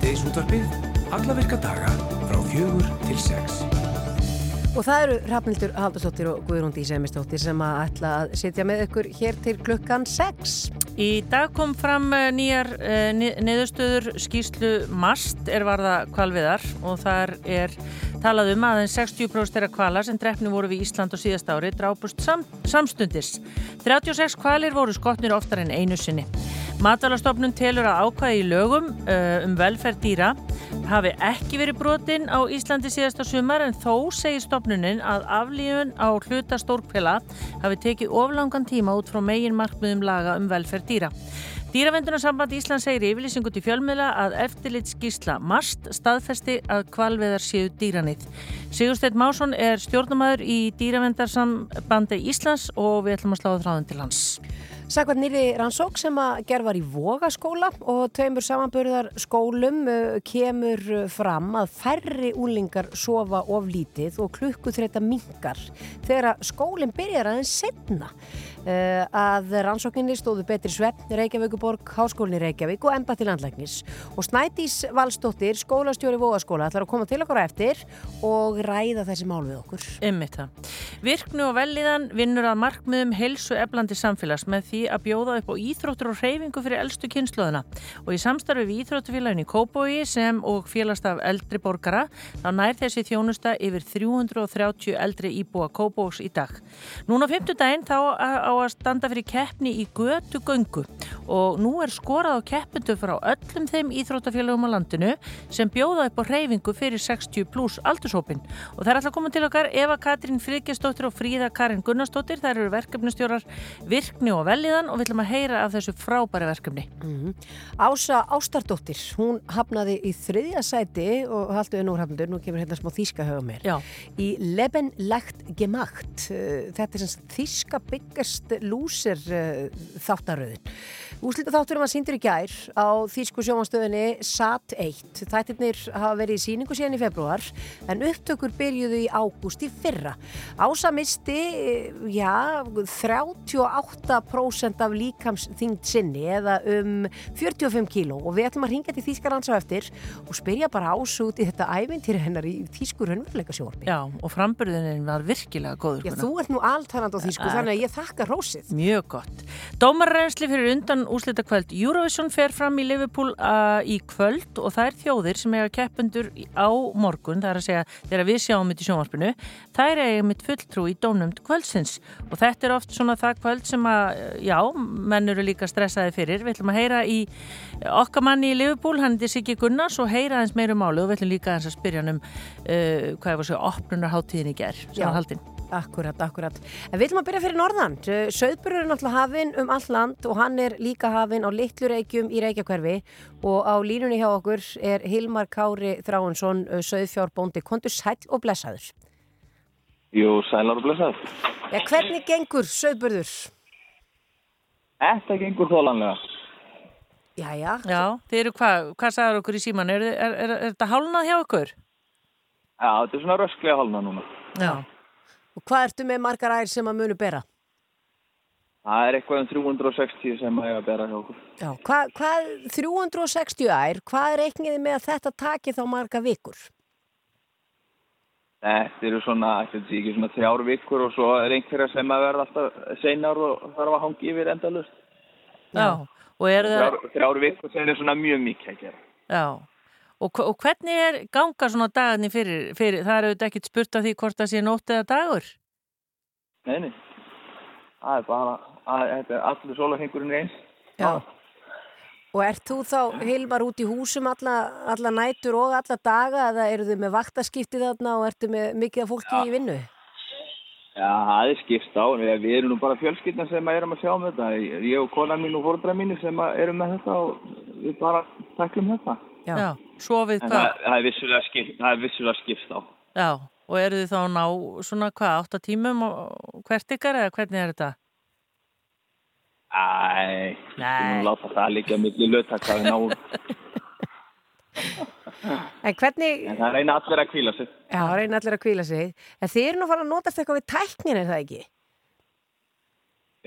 Hádegisútvarpið, alla virka daga frá fjögur til sex. Og það eru Rafnildur Haldurstóttir og Guðrún Dísæmistóttir sem að ætla að sitja með ykkur hér til klukkan 6. Í dag kom fram eh, nýjar uh, niðurstöður skýslu MAST er varða kvalviðar og þar er talað um að en 60% þeirra kvala sem drefni voru við Ísland og síðast ári drápust sam, samstundis. 36 kvalir voru skotnir oftar en einu sinni. Matalastofnun telur að ákvæði í lögum uh, um velferð dýra hafi ekki verið brotinn á Íslandi síðasta sumar en þó segir stofnunin að aflífun á hluta stórkvela hafi tekið oflangan tíma út frá megin markmiðum laga um velferð dýra. Dýravendunarssamband Ísland segir í yfirlýsingu til fjölmiðla að eftirlitskísla MAST staðfesti að kvalveðar séu dýranýtt. Sigursteinn Másson er stjórnumæður í Dýravendarsambandi Íslands og við ætlum að sláða þráðin til hans. Sækvað nýri rannsók sem að gerð var í Vogaskóla og tveimur samanbörðar skólum uh, kemur uh, fram að færri úlingar sofa of lítið og klukku þreita mingar þegar skólinn byrjar aðeins setna. Uh, að rannsókinni stóðu betri svepp Reykjavíkuborg, Háskólinni Reykjavík og Embati landlæknis og Snædís Valstóttir, skólastjóri Vóaskóla ætlar að koma til okkur eftir og ræða þessi mál við okkur Ymmið það. Virknu og velliðan vinnur að markmiðum helsu eflandi samfélags með því að bjóða upp á íþróttur og reyfingu fyrir eldstu kynnslóðuna og í samstarfi við Íþróttufélagin í Kópói sem og félagstaf eldri borgara þá nær þessi þjónusta yfir 330 eldri íbúa Kópós í dag. Núna 50 daginn þá á að standa fyrir keppni í götu göngu og nú er skorað á keppundu frá öllum þeim íþróttafélagum á landinu sem bjóða upp á reyfingu fyrir 60 pluss aldurshópin og það er alltaf komið til okkar Eva Katrín Friðgjastóttir og Fríða Karin Gunnarsdóttir. Það eru verkefnustjórar virkni og velliðan og við ætlum að heyra af þessu frábæri verkefni. Mm -hmm. Ása Ástardóttir hún hafnaði í þriðja sæti og halduði nú hafndur, nú kemur hérna smá þíska höfum mér. Já. í Lebenlegt Gemacht þetta er sem þíska byggast Biggest Loser uh, þáttaröðin. Úslita þátturum var síndur í gær á Þýsku sjómanstöðinni SAT 1. Þættirnir hafa verið í síningu síðan í februar en upptökur byrjuðu í ágúst í fyrra. Ása misti, já, 38% af líkamsþyngd sinni eða um 45 kíló og við ætlum að ringa til Þýskalands á eftir og spyrja bara Ásu út í þetta ævintýri hennar í Þýskur hönnveruleika sjóarbi. Já, og framburðinin var virkilega góður. Já, þú ert nú alltannand á Þýsku, þannig að ég þakka rósið. Mjög gott. Dómarrensli fyrir undan úslita kvöld. Eurovision fer fram í Liverpool uh, í kvöld og það er þjóðir sem eiga keppendur á morgun, það er að segja þegar við sjáum þetta í sjónvarpinu, það er eiga mitt fulltrú í dónumd kvöldsins og þetta er oft svona það kvöld sem að, já, menn eru líka stressaði fyrir. Við ætlum að heyra í okkar manni í Liverpool, hann er Siggi Gunnars og heyra hans meirum máli og við ætlum líka hans að spyrja hann um uh, hvað er það að segja, opnunarháttíðin í gerð, sem hann haldinn. Akkurat, akkurat. En við ætlum að byrja fyrir norðan. Söðburur er náttúrulega hafinn um all land og hann er líka hafinn á litlu reykjum í reykjakverfi og á línunni hjá okkur er Hilmar Kári Þráinsson, söðfjárbóndi. Kontur sæl og blessaður? Jú, sælar og blessaður. Ja, hvernig gengur söðburður? Þetta gengur þólanlega. Jæja. Já, þeir eru hvað, hvað sagður okkur í síman? Er, er, er, er þetta hálnað hjá okkur? Já, þetta er svona rösklega hálnað núna. Já. Og hvað ertu með margar ær sem að munu bera? Það er eitthvað um 360 sem að ég að bera hjá okkur. Já, hvað, hvað 360 ær, hvað er eitthvað með að þetta taki þá marga vikur? Þetta eru svona, ekki svona þrjár vikur og svo er einhverja sem að verða alltaf seinar og þarf að hangi yfir endalust. Já, og eru það... Þrjár, þrjár vikur sem er svona mjög mikið að gera. Já, og, og hvernig er ganga svona dagarnir fyrir, fyrir, það eru þetta ekkit spurt af því hvort það sé nótt eða dagur? Nei, nei, það er bara, að, þetta er allir sólahengurinn eins. Já. Og ert þú þá, Hilmar, út í húsum alla, alla nætur og alla daga eða eru þið með vaktaskiptið þarna og ertu með mikið af fólki Já. í vinnu? Já, það er skipt á, við, við erum nú bara fjölskyldna sem erum að sjá um þetta. Ég og konan mín og fórdra mín sem erum með þetta og við bara taklum þetta. Já. Já, sofið En hvað? það, það er vissulega skipt, það er vissulega skipt á. Já, og eru þið þá að ná svona hvað, 8 tímum og hvert ykkar eða hvernig er þetta? Æ, Nei. láta það líka millir lögtakka við náum. En hvernig, En það reyna allir að kvíla sig. já, reyna allir að kvíla sig, en þið eru nú að fara að nota eitthvað við tæknin, er það ekki?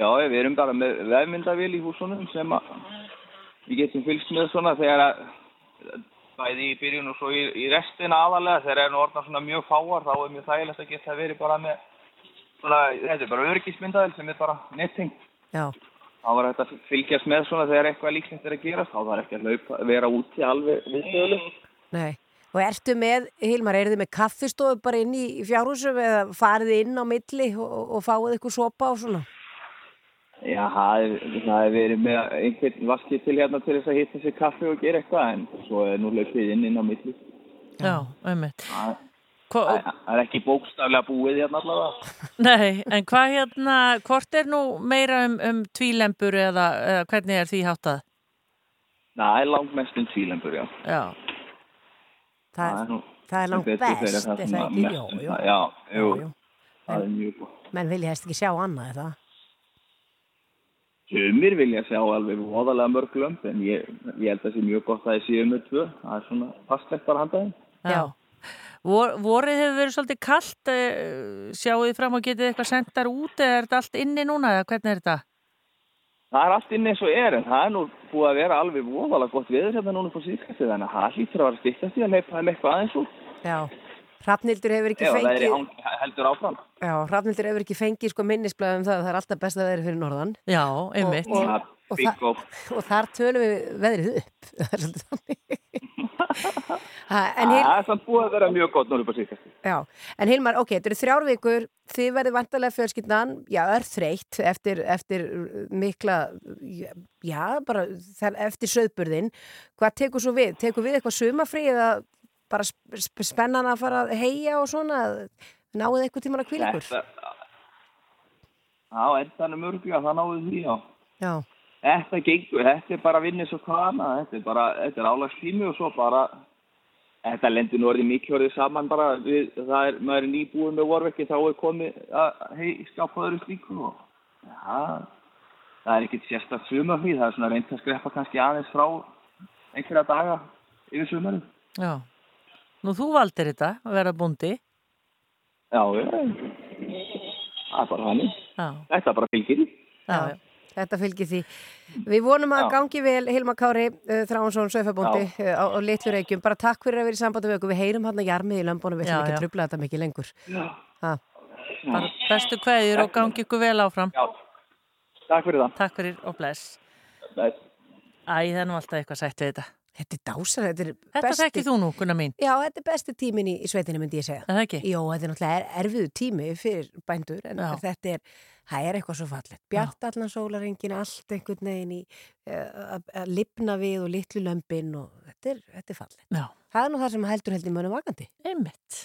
Já, við erum bara með vefmyndavél í húsunum sem að við getum fylgst með svona þegar að bæði í byrjun og svo í, í restina aðalega þegar er nú orðna svona mjög fáar þá er mjög þægilegt að geta verið bara með svona, þetta er bara örgismyndaðil sem er bara netting Já, þá var þetta að fylgjast með svona þegar eitthvað líklegt er að gerast þá var ekki að laupa, vera úti alveg viðstöðlu nei. Og ertu með, Hilmar, eru þið með kaffistofu bara inn í fjárhúsum eða farið inn á milli og, og, og fáið eitthvað sopa og svona? Já, það er- er verið með einhvern vaskið til hérna til þess að hitta sér kaffi og gera eitthvað en svo er nú laupið inn inn á milli Já, einmitt. það er ekki bókstaflega búið hérna allavega nei, en hvað hérna, hvort er nú meira um, um tvílembur eða, eða hvernig er því háttað? Það er langt mest um tvílembur, já Já, Það, er nú það er langt best, það er ekki? Jú, um jú. Já, jú, það er mjög gott. Menn vilja helst ekki sjá annað, er það? Sumir vilja sjá alveg voðalega mörg lömp en ég, ég held að það sé mjög gott að ég séu með tvö. Það er svona fastlegt bara handaðin. já. Vor, vorið hefur verið svolítið kallt, sjáu þið fram og getið eitthvað sendar út eða er þetta allt inni núna eða hvernig er þetta? Það er allt inn eins og er en það er nú búið að vera alveg voðalega gott viður hérna núna på síðkasti þannig að það hlýtur að vera stiktast í að leipa þeim eitthvað aðeins út. Já. Hrafnildur hefur ekki Ef það er í fengið, hang, heldur áfram. Já, Hrafnildur hefur ekki fengið sko minnisblæðum það að það er alltaf best að veðri fyrir norðan Já, einmitt. Og- og og og þar tölum við veðrið upp. Það er svolítið þannig. Ha, en, Hil, það er samt búið að vera mjög gott núna på síðkasti. já, en Hilmar, ok, þetta eru þrjár vikur, þið verðið vantarlega fjölskyldan, já, er þreytt eftir, eftir mikla, já, bara þar- eftir söðburðin. Hvað tekur svo við? Tekur við eitthvað sumafrí eða bara sp sp spennan að fara að heia og svona? Náðið eitthvað tímar að kvíla ykkur? Þetta, á endanum örglega, það náðu því, já. Já, Þetta gengur, þetta er bara vinna svo hvað annað, þetta er bara, þetta er álagstími og svo bara, þetta lendur nú orðið mikið orðið saman bara, við, það er, maður er nýbúið með vorvekki, þá er komið að hei, skápaður um slíku og, já, það er ekkert sérstaklega sumafrí, það er svona reynd að skreppa kannski aðeins frá einhverja daga yfir sumarið. Já. Nú þú valdir þetta að vera búndi. Já, það er bara hannig, Já, þetta bara fylgir já, já. Þetta fylgir því. Við vonum að Já. gangi vel Hilmar Kári, uh, Þráhansson, Söfabóndi uh, á, á Litlu Reykjum. Bara takk fyrir að vera í sambandi við okkur. Við heyrum hann að jarmið í lömbunum, við ætlum ekki að trubla þetta mikið lengur. Já, Ha. bara bestu kveðjur og gangi ykkur vel áfram. já, takk fyrir það. Takk fyrir og bless. Bless. Æ, það er nú alltaf eitthvað sætt við þetta. Þetta er dásan, þetta er Þetta besti... þekkið þú nú, Gunnar mín. Já, þetta er besti tímin í, í sveitinu, myndi ég segja. Er það ekki? Jó, þetta er náttúrulega er, erfiðu tími fyrir bændur, en Já. þetta er, það er eitthvað svo fallet. Bjart allan sólarengin, allt einhvern veginn í uh, að- lifna við og litlu lömbin og þetta er, þetta er fallet. Já, Það er nú það sem heldur heldur mönnum vakandi. einmitt.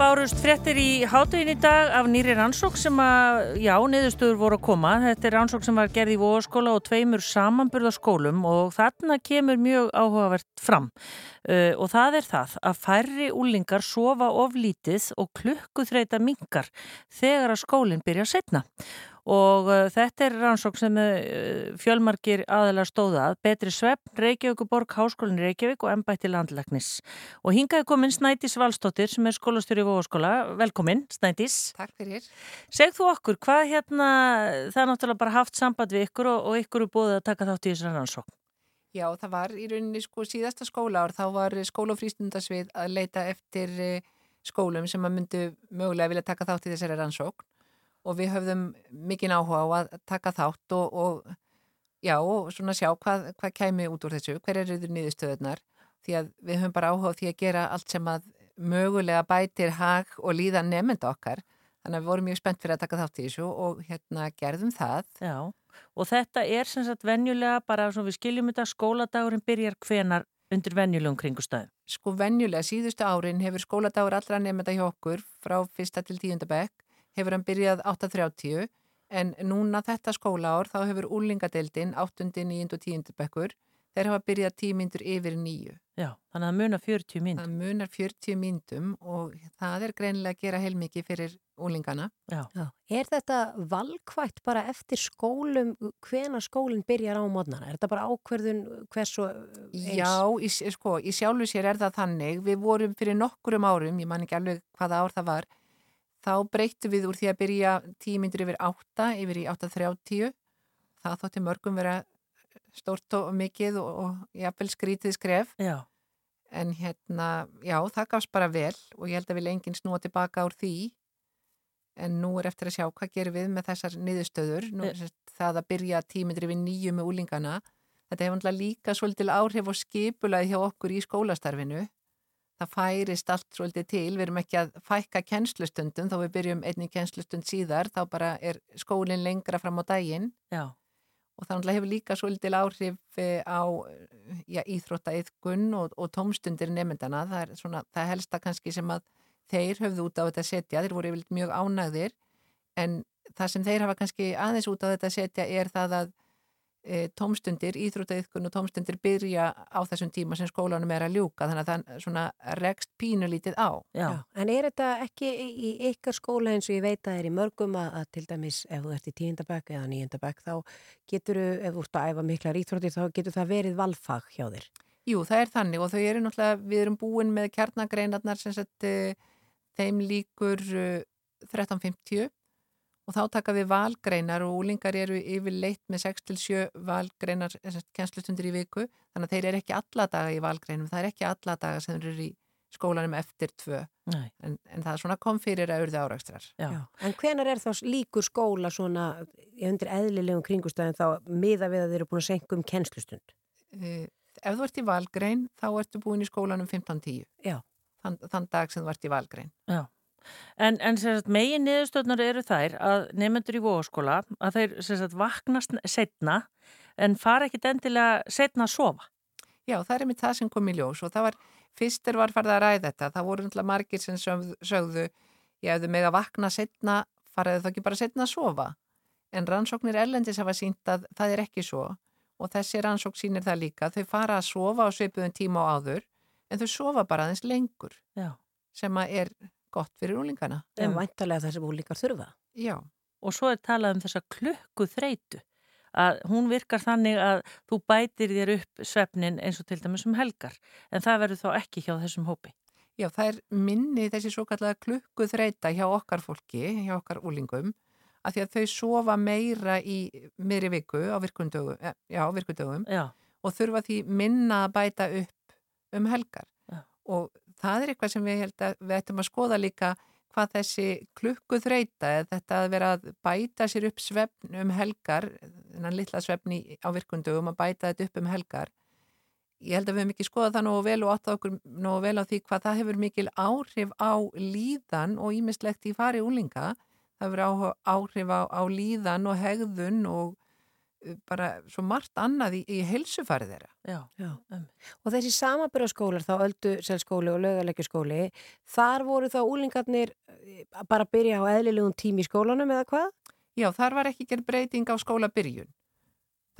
Bárust fréttir í hátegin í dag af nýri rannsók sem að, já, niðurstöður voru að koma. Þetta er rannsók sem var gerð í vóaskóla og tveimur samanburðaskólum og þarna kemur mjög áhugavert fram. Uh, og það er það að færri úlingar sofa of lítið og klukkuþreita mingar þegar að skólinn byrja setna og uh, þetta er rannsók sem uh, fjölmarkir aðeila stóða að betri svepp, Reykjavíkuborg, Háskólinn Reykjavík og Embætti landlæknis og hingaði komin Snædís Valstóttir sem er skólastjóri í Vóaskóla, velkomin Snædís. Takk fyrir. Segð þú okkur, hvað hérna, það er náttúrulega bara haft samband við ykkur og, og ykkur er búið að taka þátt í þessari rannsók. Já, það var í rauninni sko síðasta skólaár, þá var skóla og frístundasvið að leita eftir eh, skólum sem að myndu mögulega vilja taka þátt í þessari rannsókn og við höfðum mikinn áhuga á að taka þátt og, og já, og svona sjá hvað, hvað kæmi út úr þessu, hver er yfir nýðustöðunar því að við höfum bara áhuga á því að gera allt sem að mögulega bætir hag og líða nefnda okkar. Þannig að við vorum mjög spennt fyrir að taka þátt í þessu og hérna gerðum það. Já, og þetta er sem sagt venjulega bara svona við skiljum þetta skóladagurinn byrjar hvenar undir venjulegum kringustæðum Sko venjulega síðustu árin hefur skóladagur allra nefnda hjá okkur frá fyrsta til tíundabekk hefur hann byrjað 8.30 en núna þetta skólaár þá hefur úlingadeildin 8. 9. og 10. bekkur þeir hafa byrjað tímyndur yfir nýju. Já, þannig að það munar 40 myndum. Það munar 40 myndum og það er greinilega að gera heilmikið fyrir úlingana. Já. Já. Er þetta valkvægt bara eftir skólum, hvena skólinn byrjar á mótnana? Er þetta bara ákverðun hversu eins? Já, í, sko, í sjálfu sér er það þannig. Við vorum fyrir nokkurum árum, ég man ekki alveg hvaða ár það var, þá breyttu við úr því að byrja tímyndur yfir 8 yfir í 8.30 það þótti mörgum vera stórt og mikið og, og jafnvel skrítið skref. Já. en hérna, já, það gafst bara vel og ég held að við lengin snúa tilbaka úr því. En nú er eftir að sjá hvað gerum við með þessar niðurstöður. Nú, það að byrja tímyndur yfir nýju með úlingana þetta hefur líka svolítil áhrif og skipulaði hjá okkur í skólastarfinu það færist allt svolítið til, við erum ekki að fækka kennslustundum, þá við byrjum einni kennslustund síðar, þá bara er skólinn lengra fram á daginn. Já. og það hefur líka svolítið áhrif eh, á já, íþróttaiðkun og, og tómstundir nefndana, það er svona, það helsta kannski sem að þeir höfðu út á þetta setja, þeir voru yfirlega mjög ánægðir, en það sem þeir hafa kannski aðeins út á þetta setja er það að tómstundir, íþrótaiðkun og tómstundir byrja á þessum tíma sem skólanum er að ljúka þannig að það svona rekst pínulítið á. Já. Já, en er þetta ekki í ykkar skóla eins og ég veit að það er í mörgum að, að til dæmis ef þú ert í tíundabæk eða níundabæk þá getur þú, ef þú ert að æfa miklar íþróttir þá getur það verið valfag hjá þér. Jú, það er þannig og þau eru náttúrulega, við erum búin með kjarnagreinarnar sem sett e, þeim líkur e, 1350 og þá taka við valgreinar og úlingar eru yfirleitt með 6-7 valgreinar kennslustundir í viku þannig að þeir eru ekki alla daga í valgreinum það er ekki alla daga sem eru í skólanum eftir tvö. En, en það er svona kom fyrir að urða áraugstrar En hvenar er þá líkur skóla svona undir eðlilegum kringustæðin þá miða við að þeir eru búin að senka um kennslustund? Uh, ef þú ert í valgrein þá ertu búin í skólanum 15-10 þann, þann dag sem þú ert í valgrein. Já En, en megin niðurstöðnar eru þær að nefnendur í vóaskóla að þeir vaknast setna en fara ekkit endilega setna að sofa. Já, það er með það sem kom í ljós og það var, fyrstur var farið að ræða þetta, það voru náttúrulega margir sem sögðu, já, ef þau með að vakna setna, faraðu þau ekki bara setna að sofa. En rannsóknir ellendis hafa sínt að það er ekki svo og þessi rannsók sínir það líka, þau fara að sofa á sveipuðum tíma á áður en þau sofa bara aðeins lengur já. sem að er gott fyrir úlingana. En vantarlega það sem úlingar þurfa. Já. Og svo er talað um þessa klukku þreitu að hún virkar þannig að þú bætir þér upp svefnin eins og til dæmis um helgar en það verður þá ekki hjá þessum hópi. Já, það er minni þessi svo kallega klukku þreita hjá okkar fólki, hjá okkar úlingum að því að þau sofa meira í miðri viku á virkundögum, eh, já, virkundögum já. og þurfa því minna að bæta upp um helgar já. og það er eitthvað sem við held að við ættum að skoða líka hvað þessi klukku þreita eða þetta að vera að bæta sér upp svefn um helgar, þennan litla svefni á virkundugum að bæta þetta upp um helgar. Ég held að við hefum ekki skoðað það nógu vel og áttað okkur nógu vel á því hvað það hefur mikil áhrif á líðan og ímislegt í fari úlinga það hefur áhrif á, á líðan og hegðun og bara svo margt annað í, í heilsufarið þeirra. Já. Já. Og þessi samabyrjaskólar, þá öldu selskóli og lögaleggjaskóli, þar voru þá úlingarnir eh, bara að byrja á eðlilegum tími í skólanum eða hvað? Já, þar var ekki gerð breyting á skólabyrjun.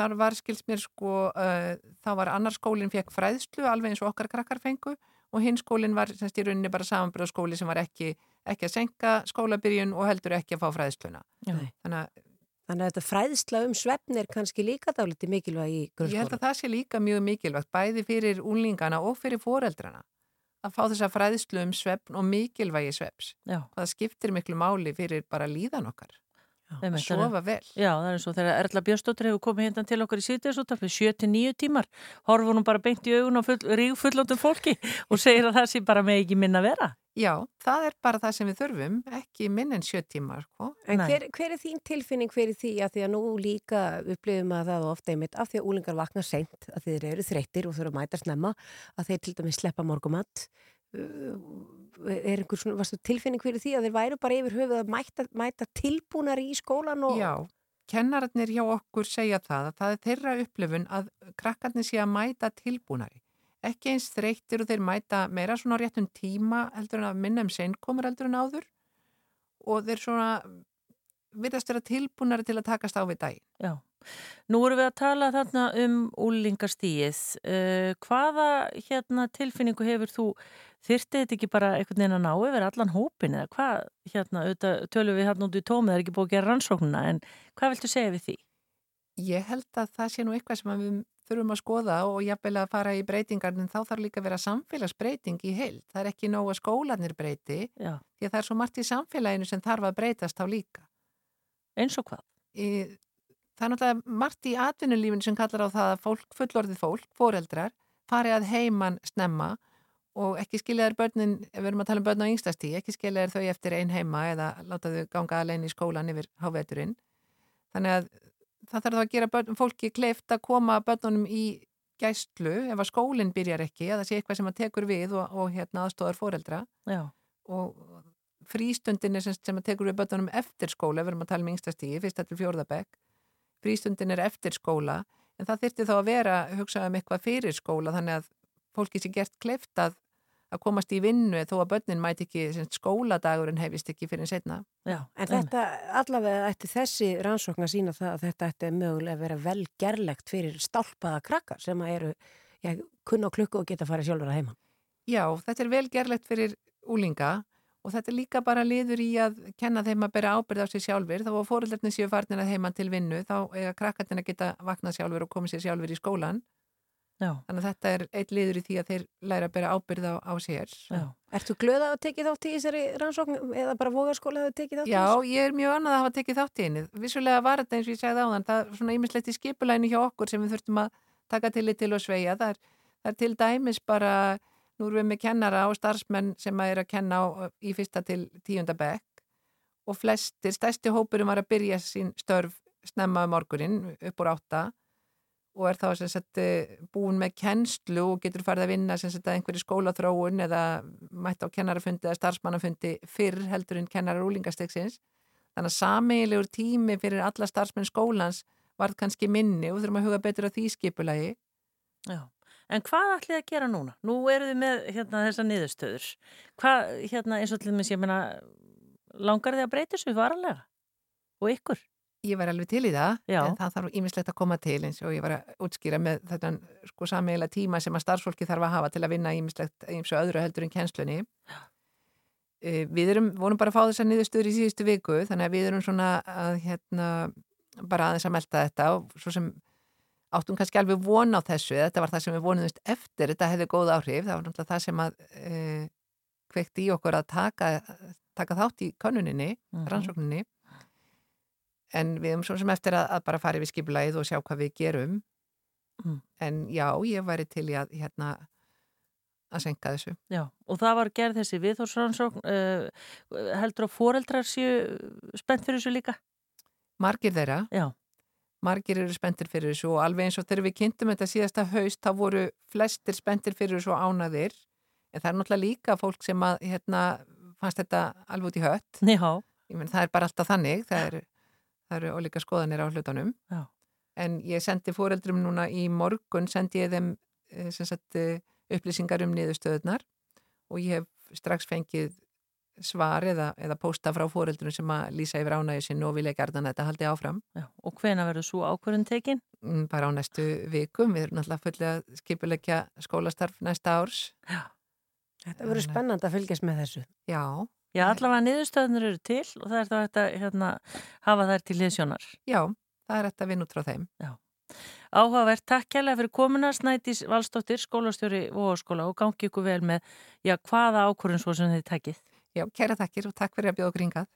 Þar var, skils mér sko, uh, þá var annar skólinn fekk fræðslu alveg eins og okkar krakkar fengu og hinn skólinn var semst í rauninni bara samanbyrjaskóli sem var ekki, ekki að senka skólabyrjun og heldur ekki að fá fræðsluna. Þannig að Þannig að þetta fræðsla um svefn er kannski líka dáliti mikilvæg í grunnskóla. Ég held að það sé líka mjög mikilvægt, bæði fyrir úlingana og fyrir foreldrana að fá þessa fræðslu um svefn og mikilvægi svefns. Það skiptir miklu máli fyrir bara líðan okkar. Að sofa vel. Já, það er eins og þegar Erla Björnstóttir hefur komið hérna til okkar í síðdegisúttarfið 7-9 tímar, horfur hún bara beint í augun á full, ríg fullóttum fólki og segir að það sé bara með ekki minna vera. Já, það er bara það sem við þurfum, ekki minn en 7 tímar. Sko. En hver, hver er þín tilfinning fyrir því að því að nú líka upplifum að það ofta einmitt af því að úlingar vakna seint, að þeir eru þreyttir og þurfa að mæta snemma, að þeir til dæmis sleppa morgumatt er einhver svona, varstu tilfinning fyrir því að þeir væru bara yfir höfuð að mæta, mæta tilbúnari í skólan og... Já, kennararnir hjá okkur segja það að það er þeirra upplifun að krakkarnir sé að mæta tilbúnari. Ekki eins þreyttir og þeir mæta meira svona réttum tíma heldur en að minna um senkomur heldur en áður og þeir svona virðast vera tilbúnari til að takast á við daginn. Já. Nú erum við að tala þarna um úlingastíið. Uh, hvaða hérna, tilfinningu hefur þú þyrtið þetta ekki bara einhvern veginn að ná yfir allan hópin eða hvað, hérna, auðvitað tölum við hérna út í tómið, það er ekki búið að gera rannsóknuna en hvað viltu segja við því? Ég held að það sé nú eitthvað sem við þurfum að skoða og jafnvel að fara í breytingar en þá þarf líka að vera samfélagsbreyting í heild. Það er ekki nóg að skólanir breyti Já. því að það er svo margt í samfélaginu sem þarf að breytast á líka. Eins og hvað? Í, það er náttúrulega margt í atvinnulífinu sem kallar á það að fólk, fullorðið fólk, foreldrar, fari að heiman snemma og ekki skilja þér börnin, við erum að tala um börn á yngstastí, ekki skilja þér þau eftir einn heima eða láta þau ganga alveg í skólan yfir háveturinn. Þannig að það þarf þá að gera börn, fólki kleift að koma börnunum í gæstlu ef að skólinn byrjar ekki, að það sé eitthvað sem að tekur við og, og hérna aðstóðar foreldra Já. og frístundin er sem, sem að tekur við börnunum eftir skóla, við erum að tala um yngstastígi, fyrst til fjórðabæk, frístundin er eftir skóla, en það þyrti þá að vera hugsað um eitthvað fyrir skóla þannig að fólki sé gert kleift að að komast í vinnu þó að börnin mæti ekki skóladagurinn hefist ekki fyrir setna. Já, en þetta allavega ætti þessi rannsókn að sína það að þetta ætti mögulega að vera vel gerlegt fyrir stálpaða krakkar sem að eru já, kunna á klukku og geta að fara sjálfur að heima. Já, þetta er vel gerlegt fyrir úlinga og þetta er líka bara liður í að kenna þeim að bera ábyrð á sig sjálfur þá að fóröldarnir séu farnir að heima til vinnu þá eiga krakkarnir að geta vaknað sjálfur og komið sér sjálfur í skólan Já. Þannig að þetta er eitt liður í því að þeir læra að bera ábyrð á, á sér. Já. Ertu glöð að hafa tekið þátt í þessari rannsókn eða bara vogarskóla að hafa tekið þátt í þessu? Já, ég er mjög annað að hafa tekið þátt í henni. Vissulega var þetta eins og ég segði á þann, það er svona ímislegt í skipulæni hjá okkur sem við þurftum að taka til í til og sveia. Það er, það er til dæmis bara, nú erum við með kennara og starfsmenn sem er að kenna á, í fyrsta til tíunda bekk og flestir, stærsti hópurum var að byrja sín störf snemma um morgunin upp úr átta og er þá sagt, eh, búin með kennslu og getur farið að vinna sagt, að einhverju skólaþróun eða mætt á kennarafundi eða starfsmannafundi fyrr heldur en kennarar úlingastegsins. Þannig að sameigilegur tími fyrir alla starfsmenn skólans varð kannski minni og þurfum að huga betur á því skipulagi. Já. En hvað ætlið að gera núna? Nú eru þið með hérna, þessa niðurstöður. Hvað, hérna, eins og til dæmis, ég meina, langar þið að breyta þessu varanlega? Og ykkur? Ég var alveg til í það, Já. en það þarf ímislegt að koma til eins og ég var að útskýra með þetta sko sammeila tíma sem að starfsfólki þarf að hafa til að vinna ímislegt eins og öðru heldur en kjenslunni. Uh, við erum, vorum bara að fá þessa niðurstöður í síðustu viku, þannig að við erum svona að hérna bara aðeins að melda þetta og svo sem áttum kannski alveg von á þessu, þetta var það sem við vonuðumst eftir, þetta hefði góð áhrif, það var náttúrulega það sem að uh, kvekti í okkur að taka, taka þátt í konuninni, -hmm. rannsókninni en við erum svo sem eftir að, að bara fara yfir skipulæð og sjá hvað við gerum mm. en já, ég væri til í að hérna að senka þessu. Já, og það var gerð þessi viðhórsrannsókn uh, heldur að foreldrar séu spennt fyrir þessu líka? Margir þeirra Já. Margir eru spenntir fyrir þessu og alveg eins og þegar við kynntum þetta síðasta haust, þá voru flestir spenntir fyrir þessu ánaðir en það er náttúrulega líka fólk sem að hérna, fannst þetta alveg út í hött Já. Menn, það er bara alltaf þannig það er það eru ólíka skoðanir á hlutunum Já. en ég sendi fóreldrum núna í morgun, sendi ég þeim eh, sagt, eh, upplýsingar um niðurstöðunar og ég hef strax fengið svar eða, eða posta frá fóreldrum sem að lýsa yfir ánægju sinn og vilja gerðan þetta haldi áfram. Já, og hvena verður svo ákvörðun tekin? Mm, bara á næstu vikum, við erum náttúrulega fullið að skipulegja skólastarf næsta árs. Já. Þetta verður spennand að fylgjast með þessu. Já. Já, allavega niðurstöðunir eru til og það er þá þetta hérna, hafa þær til liðsjónar. Já, það er þetta vinn út frá þeim. Já. Áhugavert, takk kærlega fyrir komuna Snædís Valstóttir, skólastjóri og skóla og gangi ykkur vel með já, hvaða ákvörðun svo sem þið takkið. Já, kæra takkir og takk fyrir að bjóða gringað.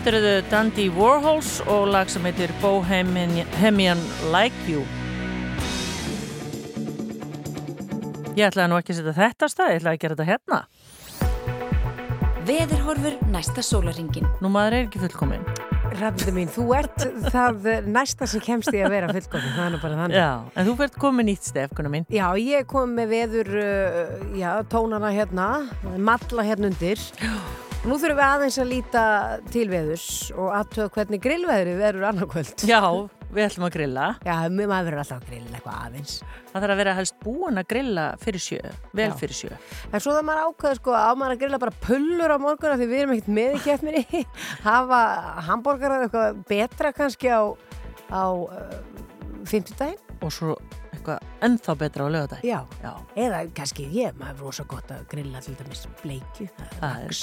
Þetta eru þau Dundee Warhols og lag sem heitir Bohemian Like You. Ég ætlaði nú ekki að setja þetta stað, ég ætlaði að gera þetta hérna. Veðurhorfur næsta sólaringin. Nú maður er ekki fullkominn. Rafnildur mín, þú ert það næsta sem kemst í að vera fullkomin, það er nú bara þannig. Já, en þú fært komið nýtt stef, kunna mín. Já, ég kom með veður, uh, já, tónana hérna, matla hérna undir. Nú þurfum við aðeins að líta til veðurs og aðtöða hvernig grillveðri verður annarkvöld. Já, við ætlum að grilla. Já, maður verður alltaf að grilla eitthvað aðeins. Það þarf að vera helst búin að grilla fyrir sjö, vel Já. fyrir sjö. En svo það maður ákveður sko á maður að grilla bara pullur á morgun af því við erum ekkert með í keppninni hafa hambúrgarar eitthvað betra kannski á, á uh, fimmtudaginn Og svo eitthvað ennþá betra á lögadag. Já, Já. eða kannski ég, maður er rosa gott að grilla til dæmis bleikju. Það er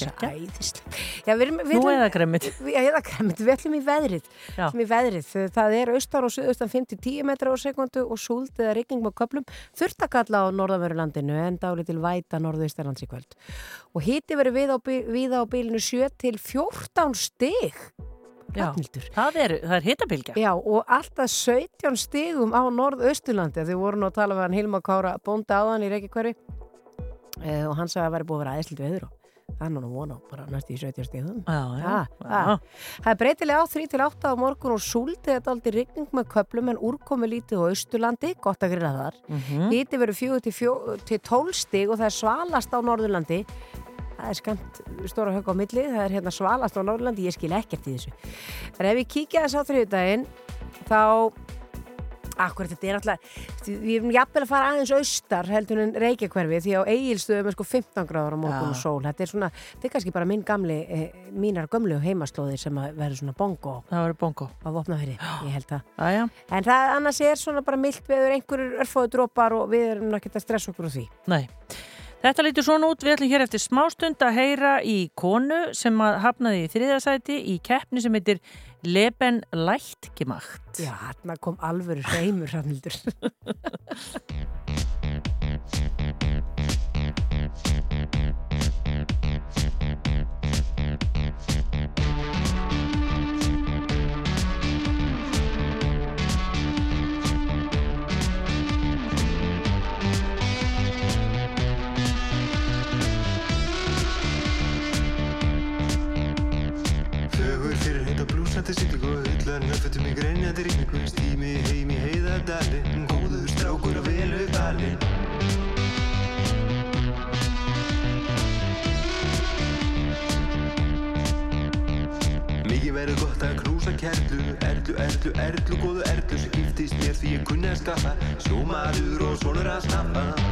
við við Nú ætlum- eða gremmit. Við ætlum í veðrið. Í veðrið, það er austar og suðaustan 5-10 metra á sekundu og súld eða rigning með köplum, þurft að kalla á norðanverulandinu en dáli til væta norðaustarlands í kvöld. Og hiti verið við á, víða á bílinu 7 til 14 stig. Já. Ragnhildur. Það er, er hitabilgja. Já, og alltaf 17 stigum á norðausturlandi þau voru nú að tala með hann Hilma Kára bónda áðan í Reykjavíkverfi eh, og hann sagði að það væri búið að vera aðeinslind veður og það er nú vona á bara næst í 17 stigum Já, já. Ja, já. ja. Það er breytilega á 3-8 á morgun og súldið þetta aldrei rigning með köplum en úrkomi lítið á Austurlandi, gott að grilla þar. Mhm. Hiti verður 4 til, 4 til 12 stig og það er svalast á Norðurlandi. Það er skamt stóra högg á milli, það er hérna svalast á Norðurlandi, ég skil ekkert í þessu. En ef við kíkja þess á þriðdægin, þá, akkur þetta er alltaf, við erum jafnvel að fara aðeins austar heldur en Reykjakverfi því á eigilstöðum er sko 15 gráður á morgun Já. og sól. Þetta er svona, þetta er kannski bara minn gamli, eh, mínar gömlu heimaslóðir sem að verður svona bongo Það verður bongo. á vopnafyrir, ég held það. Æja, En það annars er svona bara mildt veður, einhverjur örfóðu drópar og við erum náttúrulega að stressa okkur úr því. nei. Þetta lítur svona út, við ætlum hér eftir smástund að heyra í konu sem að hafnaði í þriðasæti í keppni sem heitir Leben Lætt gemacht. Já, hérna kom alvöru hreimur, Rannildur. Fögur erlu, góðu erlu Sem giftist mér því ég kunni að skaffa Sjómaður og sonur að snappa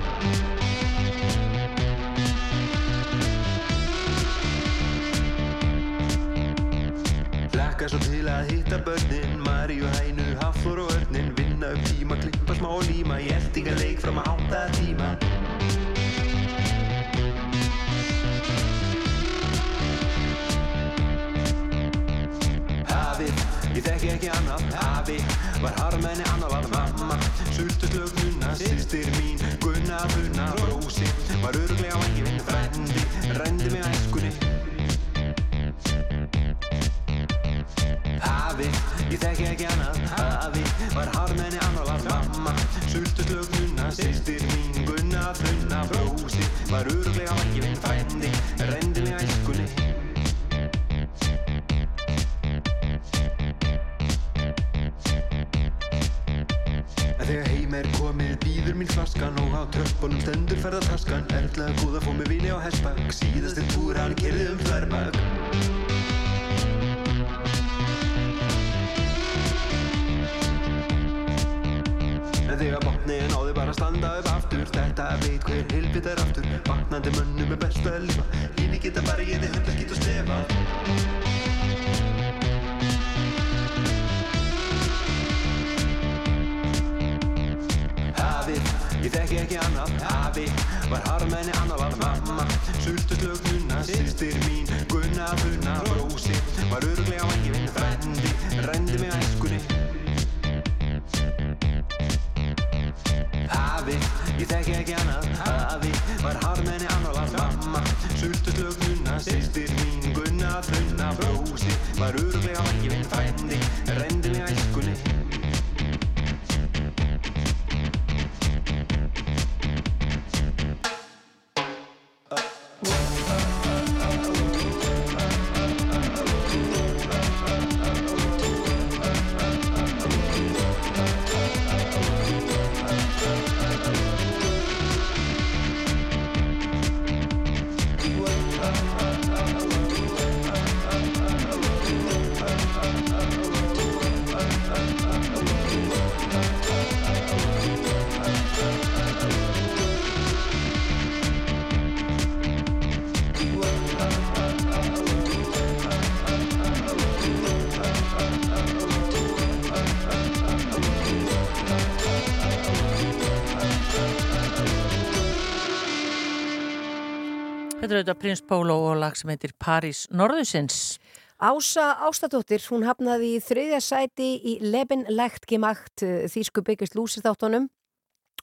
er auðvitað Prins Pólo og lag sem heitir París Norðusins. Ása Ástadóttir, hún hafnaði í þriðja sæti í Leben Legt Gemacht þýsku byggjast lúsir þáttunum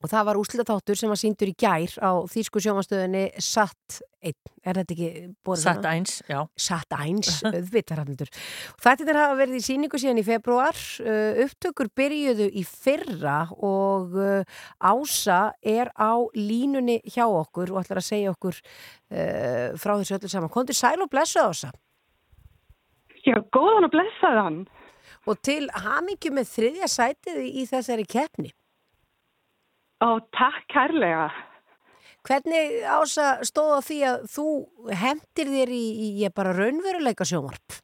og það var úslitaþáttur sem var síndur í gær á þýsku sjómanstöðinni Satt 1, er þetta ekki borðið Satt eins, já. Satt 1, auðvitarhafnundur. Þetta er að verði í síningu síðan í februar, uh, upptökur byrjuðu í fyrra og uh, Ása er á línunni hjá okkur og ætlar að segja okkur uh, frá þessu öllu saman. Kondur sæl og blessa Ása. Já, góðan og blessaðan. Og til hamingju með þriðja sætið í þessari keppni. Ó, takk kærlega. Hvernig ása stóð á því að þú hendir þér í, í ég bara raunveruleika sjómarp?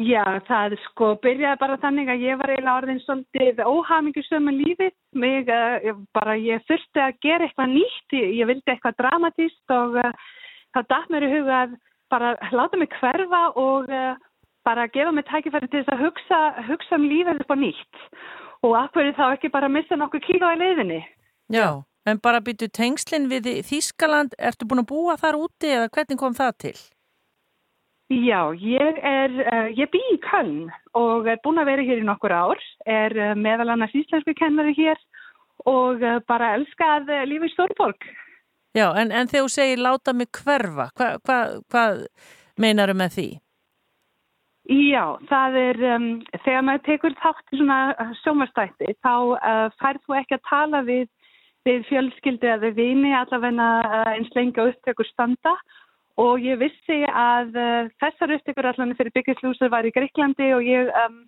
Já, það sko byrjaði bara þannig að ég var eiginlega orðin svolítið óhamingjusum með lífið. Mig, uh, bara ég þurfti að gera eitthvað nýtt, ég, ég vildi eitthvað dramatíst og uh, það dætt mér í huga að bara láta mig hverfa og uh, bara gefa mig tækifæri til þess að hugsa, hugsa um lífið upp á nýtt. Og hverju þá ekki bara missa nokkuð kíló í leiðinni? Já, en bara byttu tengslinn við Þískaland, ertu búin að búa þar úti eða hvernig kom það til? Já, ég er, uh, ég bý í Köln og er búin að vera hér í nokkur ár, er uh, meðal annars íslensku kennari hér og uh, bara elskað lífi í Stórborg. Já, en, en þegar þú segir láta mig hverfa, hvað hva, hva meinaru með því? Já, það er, um, þegar maður tekur þátt í svona sjómarstætti, þá færð þú ekki að tala við, við fjölskyldi eða vini allavegna eins lengi upptökur standa. Og ég vissi að uh, þessar upptökur allan fyrir byggislúsur var í Greiklandi og ég, um,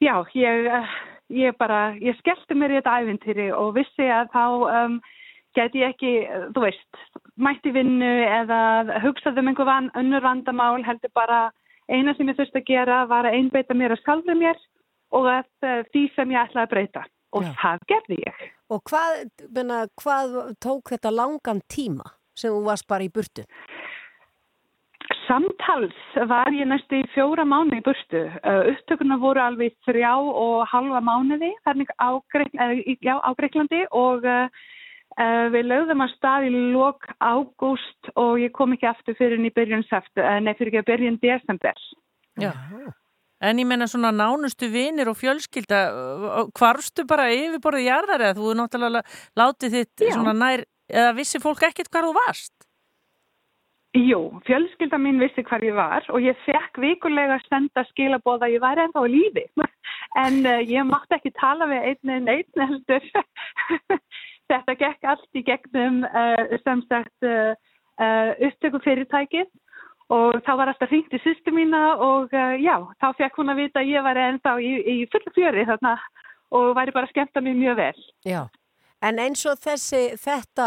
já, ég, uh, ég bara, ég skellti mér í þetta æfintýri og vissi að þá um, geti ég ekki, þú veist, mætti vinnu eða hugsaði um einhver van, önnur vandamál, heldur bara eina sem ég þurfti að gera var að einbeita mér að skálfa mér og að uh, því sem ég ætlaði að breyta og já. það gerði ég. Og hvað, menna, hvað tók þetta langan tíma sem þú varst bara í burtu? Samtals var ég næstu í fjóra mánu í burtu. Upptökuna voru alveg þrjá og halva mánuði á, já, á Greiklandi og uh, við lögðum að stað í lok ágúst og ég kom ekki aftur fyrir en í byrjun seftu, nei fyrir ekki að byrjun desember. Já, en ég menna svona nánustu vinir og fjölskylda, hvarstu bara yfirborðið jarðar eða þú náttúrulega látið þitt já. svona nær, eða vissi fólk ekkert hvar þú varst? Jú, fjölskylda mín vissi hvar ég var og ég fekk vikulega að senda skilabóða að ég væri ennþá í lífi en uh, ég mátti ekki tala við einn en einn heldur. Þetta gekk allt í gegnum uh, sem sagt uh, upptöku fyrirtækið og þá var alltaf hringt í sýstu mína og já, þá fekk hún að vita að ég væri ennþá í, í fullu fjöri þarna og væri bara skemmt að mér mjög vel. Já. En eins og þessi, þetta,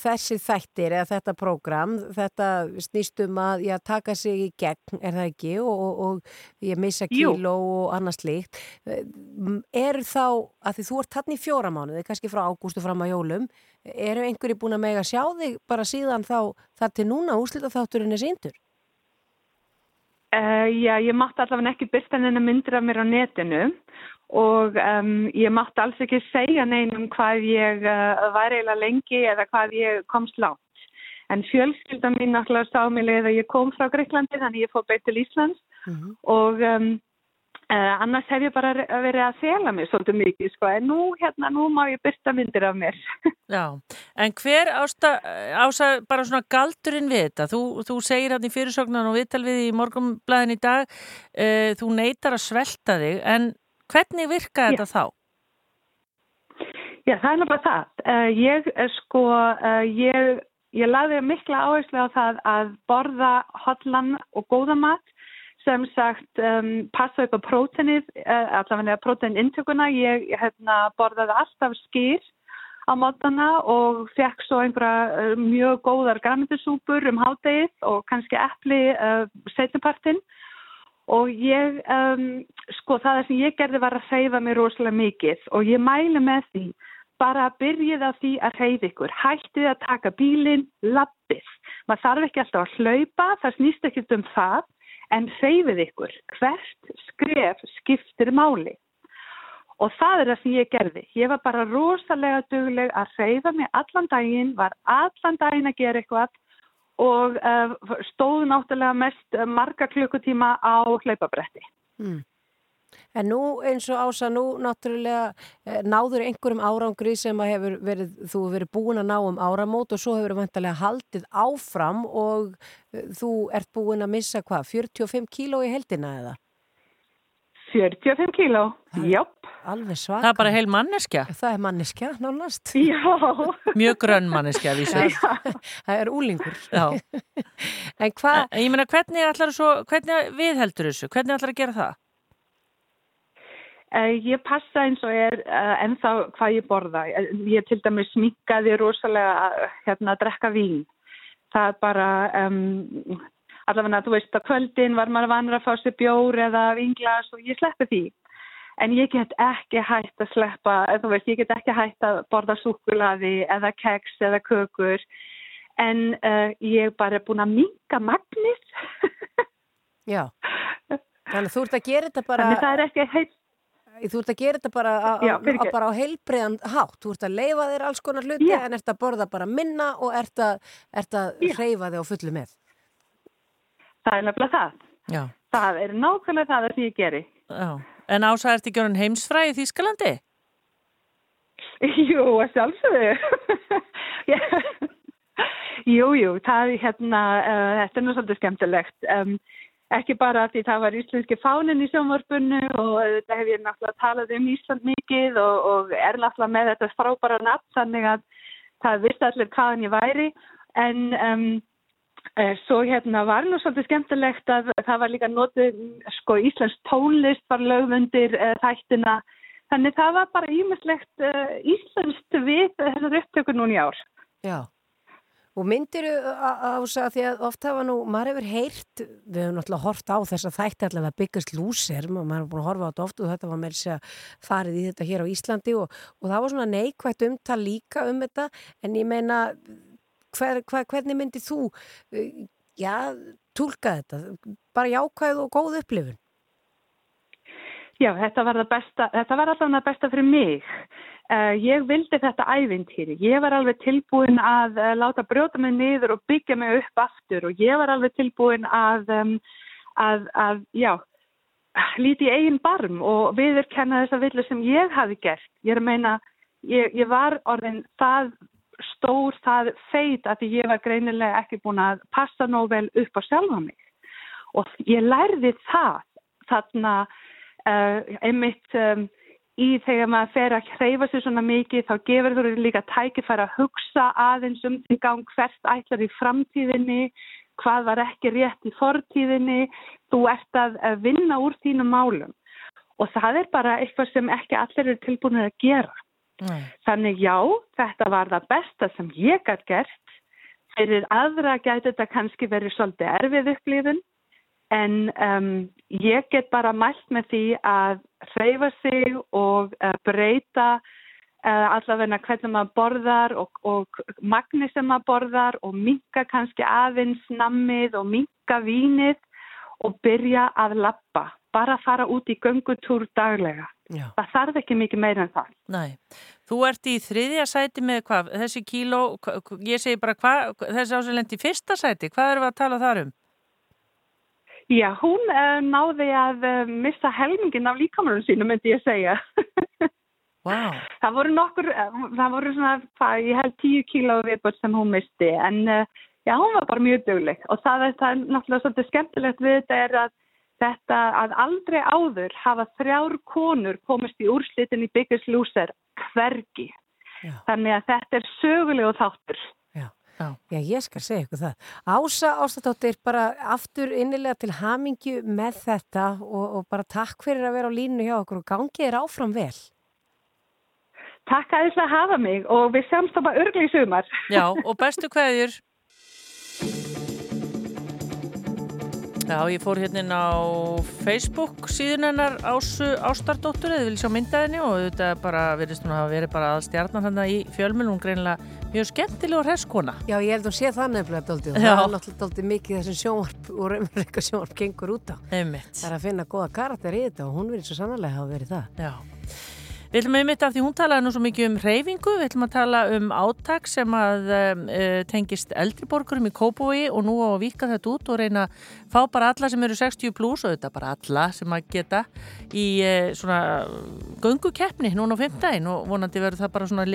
þessi þættir eða þetta prógram, þetta snýstum að já, taka sig í gegn, er það ekki, og, og, og ég missa kíló og annars líkt, er þá, að því þú ert hann í fjóra mánuði, kannski frá ágústu fram að jólum, eru einhverji búin að mega sjá þig bara síðan þá þar til núna úslita þátturinn er síndur? Uh, já, ég mátti allavega ekki byrsta henni myndir af mér á netinu og um, ég mátti alls ekki segja neinum hvað ég uh, var eiginlega lengi eða hvað ég komst látt. En fjölskyldan mín náttúrulega sá mig leið að ég kom frá Greiklandi þannig ég fór beitt til Íslands mm -hmm. og um, uh, annars hef ég bara verið að fela mig svolítið mikið sko en nú hérna nú má ég byrta myndir af mér. Já, en hver ásta, ása bara svona galdurinn við þetta? Þú, þú segir hann í fyrirsögnan og viðtal við í morgumblæðin í dag, uh, þú neytar að svelta þig en Hvernig virka þetta þá? Já, það er náttúrulega það. Uh, ég, sko, uh, ég, ég laði mikla áherslu á það að borða hotlan og góða mat sem sagt um, passa upp á prótenið, uh, allavega prótenintökuna. Ég hérna, borðaði alltaf skýr á mótana og fekk svo einhverja mjög góðar græmitisúpur um hádegið og kannski eppli setjapartinn og ég, um, sko það sem ég gerði var að hreyfa mig rosalega mikið. Og ég mælu með því bara að byrjið á því að hreyfa ykkur, hættið að taka bílinn, lappið, maður þarf ekki alltaf að hlaupa, það snýst ekki um það, en hreyfið ykkur, hvert skref skiptir máli. Og það er það sem ég gerði. Ég var bara rosalega dugleg að reyfa mig allan daginn, var allan daginn að gera eitthvað og uh, stóð náttúrulega mest uh, marga klukkutíma á hlaupabretti. Mm. En nú eins og ása, nú náttúrulega eh, náður einhverjum árangri sem hefur verið, þú hefur verið búin að ná um áramót og svo hefur verið vantarlega haldið áfram og eh, þú ert búin að missa hvað, 45 kíló í heldina eða? 45 kíló, jöpp. Alveg svaka. Það er bara heil manneskja. Það er manneskja, nánast. Já. Mjög grönn manneskja, vísu. Það er úlingur. Já. en hvað? Ég meina, hvernig ætlar svo, hvernig viðheldur þessu? Hvernig ætlar að gera það? Uh, ég passa eins og er uh, ennþá hvað ég borða. Ég til dæmis smikkaði rosalega hérna að drekka vín. Það er bara, um, allavega þú veist að kvöldin var maður vanur að fá sér bjór eða vinglas og ég sleppi því. En ég get ekki hægt að sleppa, þú veist, ég get ekki hægt að borða súkulaði eða keks eða kökur. En uh, ég er bara búin að minka magnir. Já, þannig þú ert að gera þetta bara... Þannig það er ekki heilt Þú ert að gera þetta bara á, Já, á, á, bara á heilbreiðan hátt. Þú ert að leifa þér alls konar hluti Já. en ert að borða bara minna og ert að, ert að hreyfa þig á fullu með. Það er nefnilega það. Já. Það er nákvæmlega það sem ég geri. Já. En ása, ert ekki orðin heimsfræði í Þýskalandi? Jú, að sjálfsögðu. jú, jú, það er hérna, uh, þetta er nú svolítið skemmtilegt. Um, ekki bara því það var íslenski fánin í sjónvarpunnu og þetta hef ég náttúrulega talað um Ísland mikið og, og er náttúrulega með þetta frábæra nafn þannig að það vissi allir hvaðan ég væri en um, svo hérna var nú svolítið skemmtilegt að það var líka notið, sko íslensk tónlist var lögvundir uh, þættina þannig það var bara ímislegt uh, íslenskt við þessar upptökur núna í ár. Já. Og myndir ása því að oft hafa nú, maður hefur heyrt, við hefum náttúrulega hort á þess að þætti allavega byggast lúser, maður hefur búin að horfa á þetta oft og þetta var með þess að farið í þetta hér á Íslandi og, og það var svona neikvægt umtal líka um þetta, en ég meina, hver, hver, hvernig myndir þú, já, tólka þetta, bara jákvæð og góð upplifun? Já, þetta var það besta, þetta var alltaf það besta fyrir mig. Uh, ég vildi þetta ævintýri. Ég var alveg tilbúin að uh, láta brjóta mig niður og byggja mig upp aftur og ég var alveg tilbúin að, um, að, að já, líti í eigin barm og viðurkenna þessa villu sem ég hafi gert. Ég er að meina, ég, ég var orðin það stór, það feit að ég var greinilega ekki búin að passa nóg vel upp á sjálfa mig. Og ég lærði það þarna uh, einmitt um, í þegar maður fer að hreyfa sér svona mikið þá gefur þú líka tækifæra að hugsa aðeins um því gang hvert ætlar í framtíðinni, hvað var ekki rétt í fortíðinni, þú ert að vinna úr þínum málum og það er bara eitthvað sem ekki allir eru tilbúin að gera. Nei. Þannig já, þetta var það besta sem ég gætt gert, fyrir aðra gæti þetta kannski verið svolítið erfið upplifun En um, ég get bara mælt með því að hreyfa sig og uh, breyta uh, allavegna hvernig maður borðar og, og magni sem maður borðar og minka kannski aðeins nammið og minka vínið og byrja að lappa. Bara fara út í göngutúr daglega. Já. Það þarf ekki mikið meira en það. Nei. Þú ert í þriðja sæti með hvað? Þessi kíló, ég segi bara hvað, þessi ásveilend í fyrsta sæti, hvað erum við að tala þar um? Já, hún uh, náði að uh, missa helmingin af líkamurum sínu, myndi ég segja. wow. Það voru nokkur, uh, það voru svona, hvað, ég held tíu kíló viðbúrt sem hún misti, en já, hún var bara mjög dögleg. Og það er, það er náttúrulega svolítið skemmtilegt við þetta er að þetta að aldrei áður hafa þrjár konur komist í úrslitin í Biggest Loser hvergi. Já. Þannig að þetta er sögulegu þáttur. Já. Já, ég skal segja ykkur það. Ása Ástatóttir, bara aftur innilega til hamingju með þetta og, og bara takk fyrir að vera á línu hjá okkur og gangið er áfram vel. Takk að þess að hafa mig og við semst þá bara örgli í sumar. Já, og bestu hverjur. Já, ég fór hérna inn á Facebook síðan hennar Ásu Ástardóttur eða vil sjá myndaðinni og þetta bara verðist hún að verið bara að stjarnan hann í fjölmjölun, hún greinlega mjög skemmtileg og hreskona. Já, ég held að hún sé það nefnilega dóldi og það er náttúrulega dóldi mikið þessum sjónvarp og raunveruleika sjónvarp gengur út á. Einmitt. Það er að finna góða karakter í þetta og hún verið svo sannarlega hafa verið það. Já. Við ætlum einmitt af því hún talaði nú svo mikið um reyfingu, við ætlum að tala um áttak sem að uh, tengist eldriborgurum í Kópói og nú á að vika þetta út og reyna að fá bara alla sem eru 60 pluss og þetta bara alla sem að geta í uh, svona gungukeppni núna á 5 daginn og vonandi verður það bara svona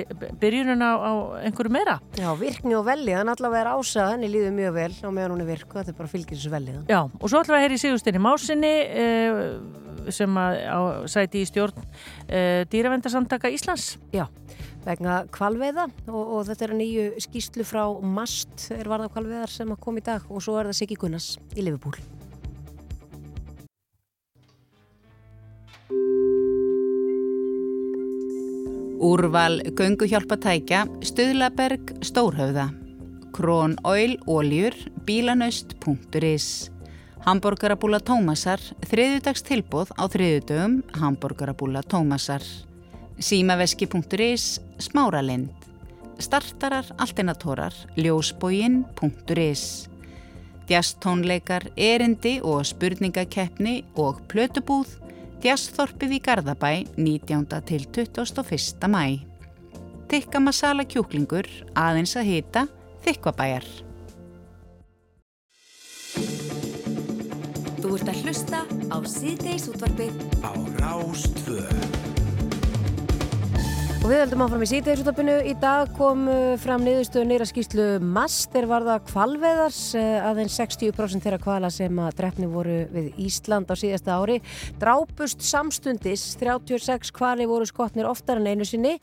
byrjunin á, á einhverju meira. Já, virkni og velliðan allavega er ásað, henni líður mjög vel á meðan hún er virku, þetta er bara fylgjinsvelliðan. Já, og svo við að heyri Sigustinni Másinni uh, sem að sæti í stjórn uh, dýravendarsamtaka Íslands. Já, vegna kvalveiða og, og þetta er nýju skýslu frá MAST er varða kvalveiðar sem að koma í dag og svo er það Siggi Gunnars í Liverpool. Úrval gönguhjálpatækja, Stöðlaberg, Stórhauða, Krón Oil, Óljur, Bílanöst.is, Hamburgerabúla Tómasar, þriðudags tilbúð á þriðudögum, Hamburgerabúla Tómasar, Símaveski.is, Smáralind, Startarar, Alternatorar, Ljósbógin.is, Djastónleikar, Erindi og Spurningakeppni og Plötubúð, Djasþorpið í Garðabæ 19. til 21. mæ. Tikka masala kjúklingur aðeins að hita þykvabæjar. Þú ert að hlusta á síðdeis útvarpið á Rástvöð. Og við heldum áfram í síðdegisútapinu. Í dag kom uh, fram niðurstöðu nýra skýslu MAST er varða kvalveðars uh, aðeins 60% þeirra kvala sem að drefni voru við Ísland á síðasta ári. Drápust samstundis 36 kvali voru skotnir oftar en einu sinni.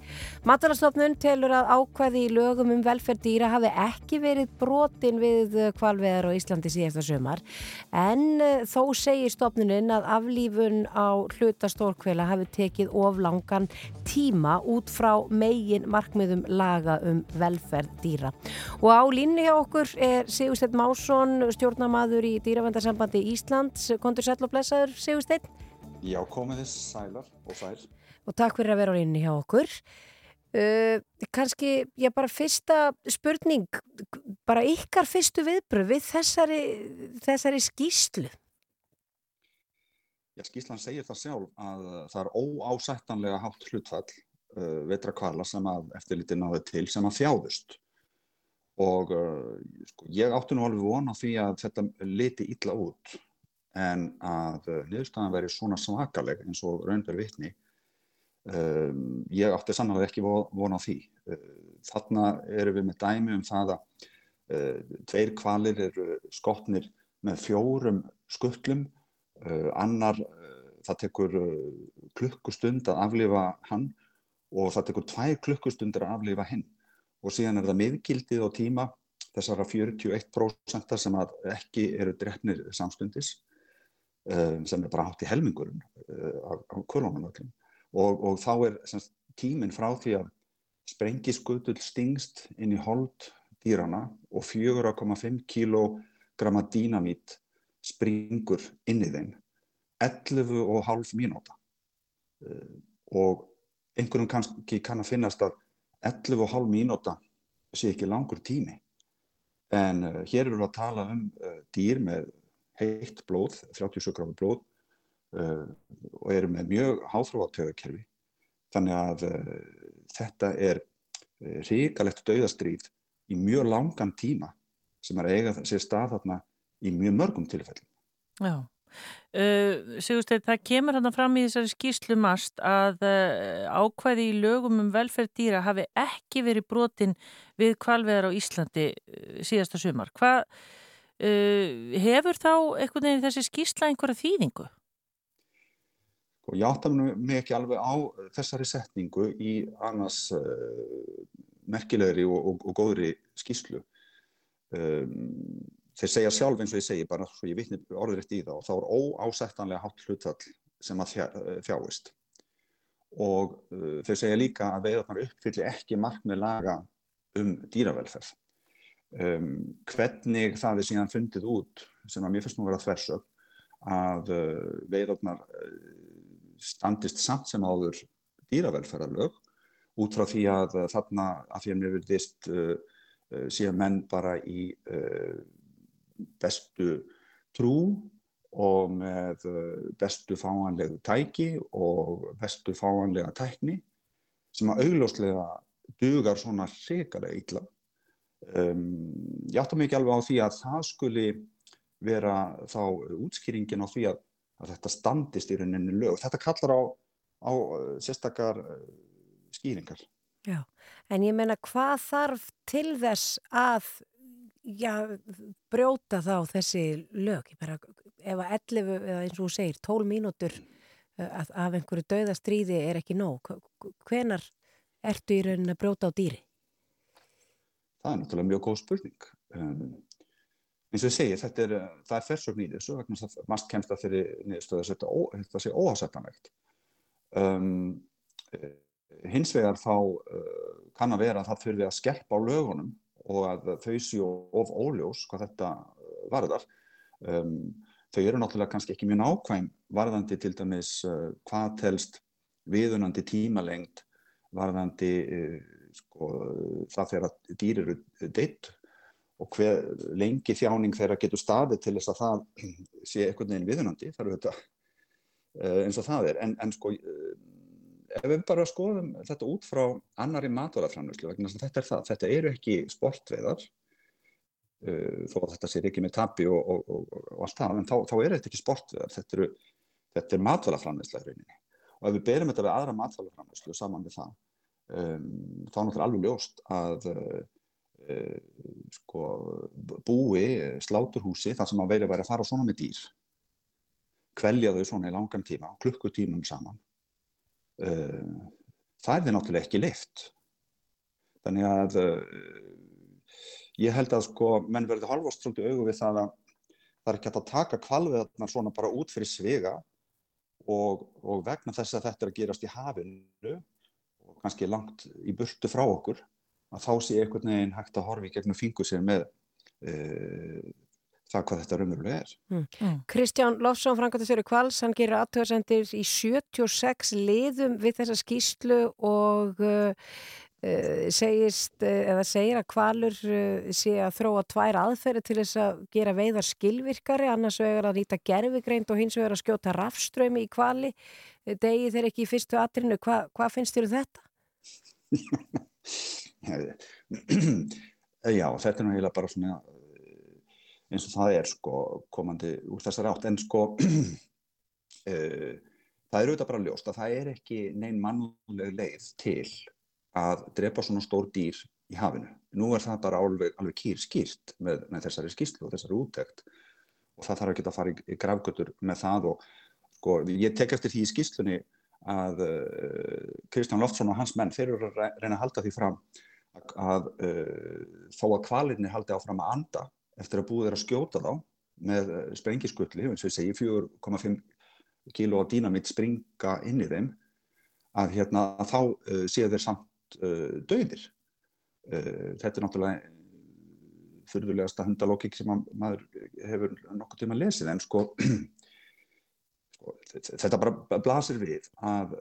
Matalastofnun telur að ákvæði í lögum um velferð dýra hafi ekki verið brotin við kvalveðar á Íslandi síðasta sömar. En uh, þó segir stofnunin að aflífun á hlutastórkvela hafi tekið of langan tíma út frá megin markmiðum laga um velferð dýra. Og á línu hjá okkur er Sigursteinn Másson, stjórnamaður í Dýravendarsambandi Íslands. Kontur sæl og blessaður, Sigursteinn? Já, komið þess sælar og sæl. Og takk fyrir að vera á línu hjá okkur. Uh, kannski, já bara fyrsta spurning, bara ykkar fyrstu viðbröð við þessari, þessari skýslu? Já, skýslan segir það sjálf að það er óásættanlega hátt hlutfall uh, vetrakvala sem að eftirliti náðu til sem að þjáðust. Og uh, sko, ég átti nú alveg vona því að þetta liti illa út en að uh, niðurstaðan veri svona svakaleg eins og raunverð vitni um, ég átti sannlega ekki vona því. Þarna erum við með dæmi um það að tveir kvalir eru skotnir með fjórum skuttlum annar það tekur klukkustund að aflifa hann og það tekur tvær klukkustundir að aflifa hinn. Og síðan er það miðgildið á tíma þessara 41% sem ekki eru drefnir samstundis sem er bara hátt í helmingurinn af, af koronavöldum og, og þá er semst, tíminn frá því að sprengiskutul stingst inn í hold dýrana og 4,5 kg dínamít springur inn í þeim 11,5 mínúta. Og einhverjum kannski kann að finnast að 11,5 mínúta sé ekki langur tími. En uh, hér erum við að tala um uh, dýr með heitt blóð 37 gráður blóð uh, og eru með mjög háþróa töðakerfi þannig að þetta er ríkalegt dauðastríð í mjög langan tíma sem er eiga sér stað þarna í mjög mörgum tilfellum. Já Uh, Sigursteinn, það kemur hann fram í þessari skýrslu mast að uh, ákvæði í lögum um velferð dýra hafi ekki verið brotin við kvalveðar á Íslandi uh, síðasta sumar. Hvað hefur þá einhvern veginn þessi skýrsla einhverja þýðingu? Og ég átta mig ekki alveg á þessari setningu í annars merkilegri og, og, og góðri skýrslu. Um, þeir segja sjálf eins og ég segi bara svo ég vitni orðrætt í það og þá er óásættanlega hátt hlutfall sem að þjáist. Og uh, þeir segja líka að veiðarnar uppfylli ekki markmið laga um dýravelferð. Um, hvernig það er síðan fundið út sem að mér finnst nú að vera þversög að uh, veiðarnar uh, standist samt sem áður dýravelferðarlög út frá því að þarna að því að mér vilist síðan menn bara í bestu trú og með uh, bestu fáanlegu tæki og bestu fáanlega tækni sem að augljóslega dugar svona hrikalega illa. Um, ég átta mikið alveg á því að það skuli vera þá útskýringin á því að, að þetta standist í rauninni lög. Þetta kallar á, á uh, sérstakar uh, skýringar. Já, en ég meina hvað þarf til þess að já, brjóta þá þessi lög? Bara, ef að 11 eða eins og þú segir 12 mínútur uh, að, af einhverju dauðastríði er ekki nóg, hvenar ertu í rauninni að brjóta á dýri? Það er náttúrulega mjög góð spurning. Um, eins og ég segi, þetta er, er fersögn í þessu, mast kemst að þeirri niðurstöðu að þetta, þetta sé óhásættanlegt. Um, hins vegar þá uh, kann að vera að það fyrir að skelpa á lögunum og að þau séu of óljós hvað þetta varðar. Um, þau eru náttúrulega kannski ekki mjög nákvæm varðandi til dæmis uh, hvað telst viðunandi tímalengt varðandi uh, sko, það þegar dýr eru deitt og hver lengi þjáning þeirra getur staðið til þess að það sé einhvern veginn viðunandi, það eru þetta eins og það er, en, en sko ef við bara skoðum þetta út frá annari matvælaframlöslu vegna þetta er það, þetta eru ekki sportveðar þó að þetta sé ekki með tapi og, og, og, og allt það, en þá, þá er þetta ekki sportveðar, þetta, eru, þetta er matvælaframlösla í rauninni. Og ef við berum þetta við aðra matvælaframlöslu saman við það um, þá er alveg ljóst að uh, sko, búi sláturhúsi þar sem að verið væri að fara svona með dýr kvelja þau svona í langan tíma klukkutímum saman uh, það er náttúrulega ekki leift þannig að uh, ég held að sko menn verði svolítið augu við það að það er ekki hægt að taka kvalviðarnar svona bara út fyrir svega og, og vegna þess að þetta er að gerast í hafinu og kannski langt í burtu frá okkur að þá sé einhvern veginn hægt að horfi gegnum fingur sér með uh, það hvað þetta raunverulega er. Mm. Mm. Kristján Lofsson, Frankvæmtastöru Kvals, hann gerir aðtöðsendir í 76 liðum við þessa skýslu og uh, uh, segist, eða segir að Kvalur sé að þróa tvær aðferði til þess að gera veiðar skilvirkari, annars vegar að nýta gerfigreind og hins vegar að skjóta rafströmi í Kvali. Degi þeir ekki í fyrstu atrinu, Hva, hvað finnst þér um þetta? Já, þetta er náttúrulega bara svona eins og það er sko komandi úr þessar átt en sko uh, það er auðvitað bara ljóst að það er ekki neinn mannleg leið til að drepa svona stór dýr í hafinu. Nú er það bara alveg, alveg kýr skýrt með, með þessari skýrslu og þessari úttekt og það þarf ekki að fara í, gravgötur með það og sko ég tek eftir því í skýrslunni að uh, Kristján Loftsson og hans menn þeir eru að reyna að halda því fram að, að uh, þó að kvalinni haldi áfram að anda eftir að búið er að skjóta þá með sprengiskutli, eins og ég segi 4,5 kíló dýnamitt springa inn í þeim að hérna að þá uh, séu þeir samt uh, döðir uh, þetta er náttúrulega fyrðulegasta hundalókik sem maður hefur nokkuð tíma lesið en sko, sko þetta bara blasir við að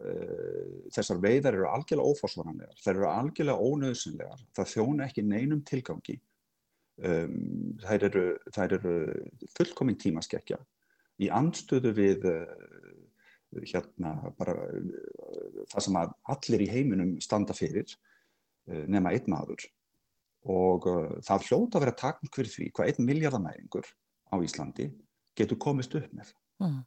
þessar veiðar eru algjörlega óforsvaranlegar, þær eru algjörlega ónöðsynlegar, það þjóna ekki neinum tilgangi Um, þær, eru, eru fullkominn tímaskekkja í andstöðu við uh, hérna bara uh, það sem að allir í heiminum standa fyrir uh, nema einn maður og það hljóta að vera takn fyrir því hvað einn miljardamæringur á Íslandi getur komist upp með. Mm.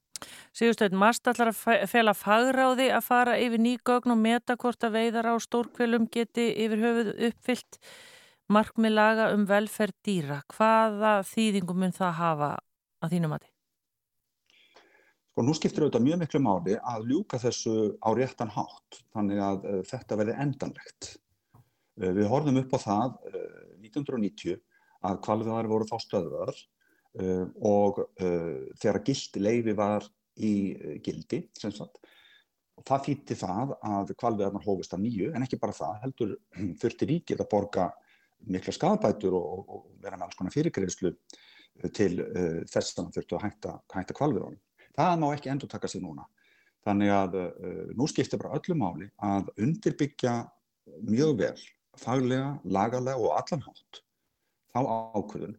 Sigursteinn, Mast allar að fela fagráði að fara yfir nýgögn og meta hvort að veiðar á stórkvelum geti yfir höfuð uppfyllt markmið laga um velferð dýra. Hvaða þýðingum mun það hafa að þínum að þið? Sko nú skiptir auðvitað mjög miklu máli að ljúka þessu á réttan hátt þannig að uh, þetta verði endanlegt. Uh, við horfum upp á það uh, 1990 að kvalviðar voru þá stöðvar og þegar gildi leifi var í gildi sem sagt það þýtti það að kvalviðarnar hófist að nýju en ekki bara það heldur þurfti ríkið að borga mikla skafabætur og, og vera með alls konar fyrirgreðslu eh, til uh, þess að hann þurftu að hætta, hætta kvalviðónum. Það má ekki endur taka sig núna. Þannig að uh, nú skiptir bara öllu máli að undirbyggja mjög vel, faglega, lagalega og allanhátt þá ákvöðun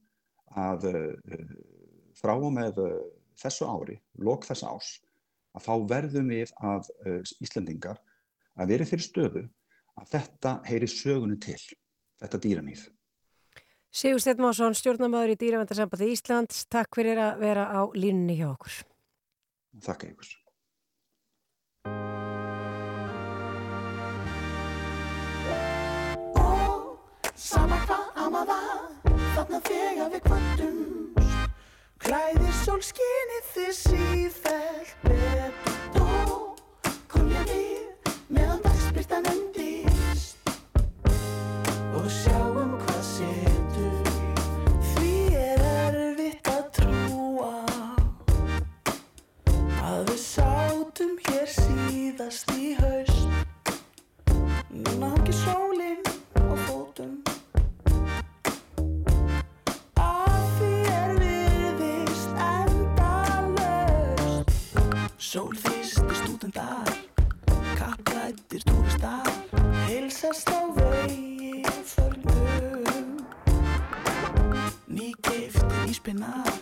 að uh, frá og með þessu ári, lok þess árs, að þá verðum við að Íslandingar að verið fyrir stöðu að þetta heyri sögunni til þetta dýranýð. Sigur Stedmásson, stjórnamaður í Dýravendarsambandi Íslands, takk fyrir að vera á línni hjá okkur. Takk einhvers. Sama hvað amaða, þarna þegar við kvöldumst Klæðir sólskinni þið síðfælt betur Dó, kom ég við meðan dagspirtanum fættir túrsta Hilsast á vegi förgum Ný geift í spinnar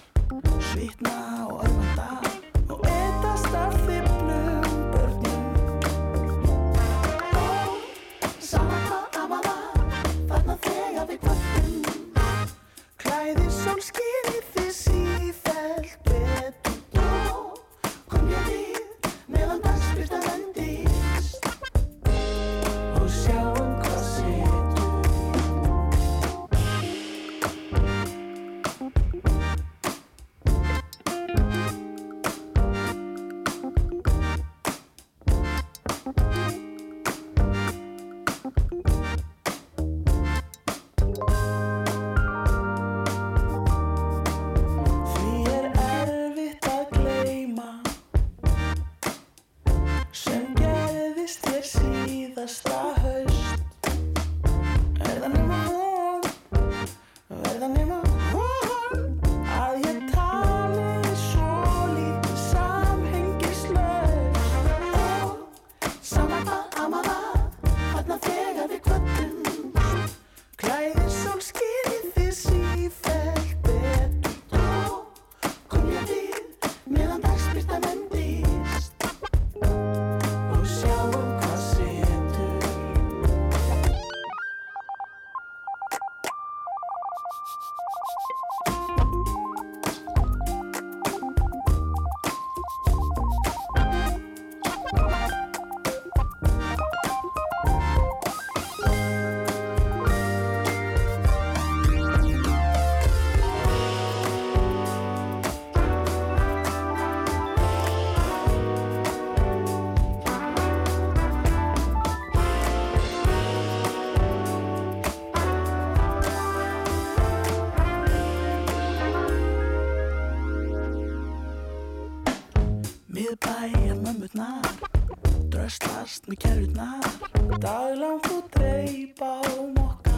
við bæjar mömmurnar Dröslast með kerurnar Daglangt og dreip á mokka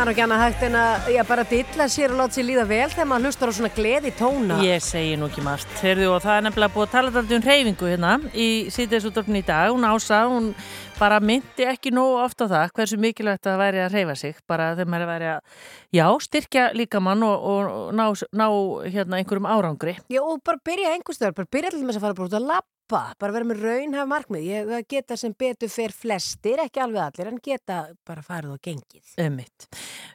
Það er ekki annað hægt en að já, bara dilla sér og láta sér líða vel þegar maður hlustar á svona gleði tóna. Ég segi nú ekki margt. Heyrðu, og það er nefnilega búið að tala alltaf um reyfingu hérna í síðdeisúttorfni í dag. Hún ása, hún bara myndi ekki nógu oft á það hversu mikilvægt að það væri að reyfa sig. Bara þegar maður væri að, já, styrkja líkamann og, og ná, ná hérna einhverjum árangri. Já, og bara byrja einhverstöður, bara byrja til þess að fara bara út að lappa, bara vera með raunhaf markmið. Ég geta sem betur fer flestir, ekki alveg allir, en geta bara farið og gengið. Ömmitt.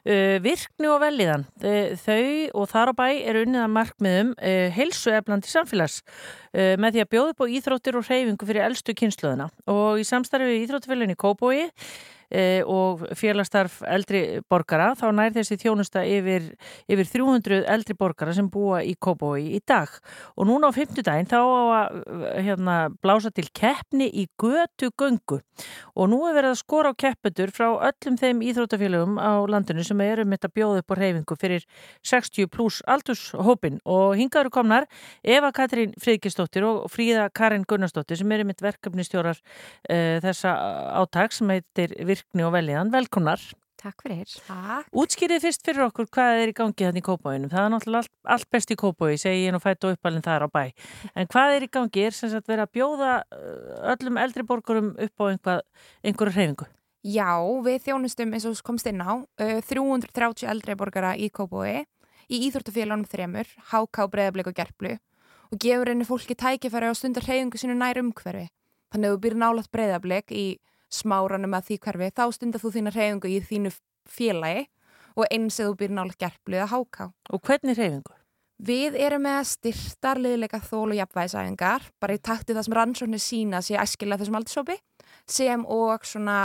Uh, virkni og velíðan, uh, þau og þar á bæ eru unnið að markmiðum uh, heilsu eflandi samfélags uh, með því að bjóða upp á íþróttir og hreyfingu fyrir eldstu kynsluðuna og í samstarfi við íþróttafélagin í Kóbói og félagstarf eldri borgara þá nær þessi þjónusta yfir, yfir 300 eldri borgara sem búa í Kóbói í dag. Og núna á fymtudaginn þá á að hérna, blása til keppni í götu göngu og nú er verið að skora á keppendur frá öllum þeim íþróttafélagum á landinu sem eru mitt að bjóða upp á reyfingu fyrir 60 pluss aldurshópin og hingaður komnar Eva Katrín Fríðkistóttir og Fríða Karin Gunnarsdóttir sem eru mitt verkefnistjórar e, þessa áttak sem heitir virkni og veljan. Velkomnar. Takk fyrir. Takk. Útskýrið fyrst fyrir okkur hvað er í gangi þannig í Kópáinum. Það er náttúrulega allt, allt best í Kópái, segi ég nú fætt og uppalinn þar á bæ. En hvað er í gangi? Er sem sagt verið að bjóða uh, öllum eldri borgurum upp á einhverju hreyfingu? Já, við þjónustum eins og komst inn á uh, 330 eldri borgara í Kópói í Íþórtafélagunum þremur, HK, Breiðablik og Gerplu og gefur henni fólki tækifæri á stundar hreyfingu sinu nær umhverfi. Þannig að þú í smáranum að því hverfi, þá stundar þú þína hreyfingu í þínu félagi og eins eða þú býr nálat Gerplu eða HK. Og hvernig hreyfingu? Við erum með styrtar liðleika þól og jafnvægisæfingar, bara í takti það sem rannsóknir sína sé æskilega þessum aldursopi, sem og svona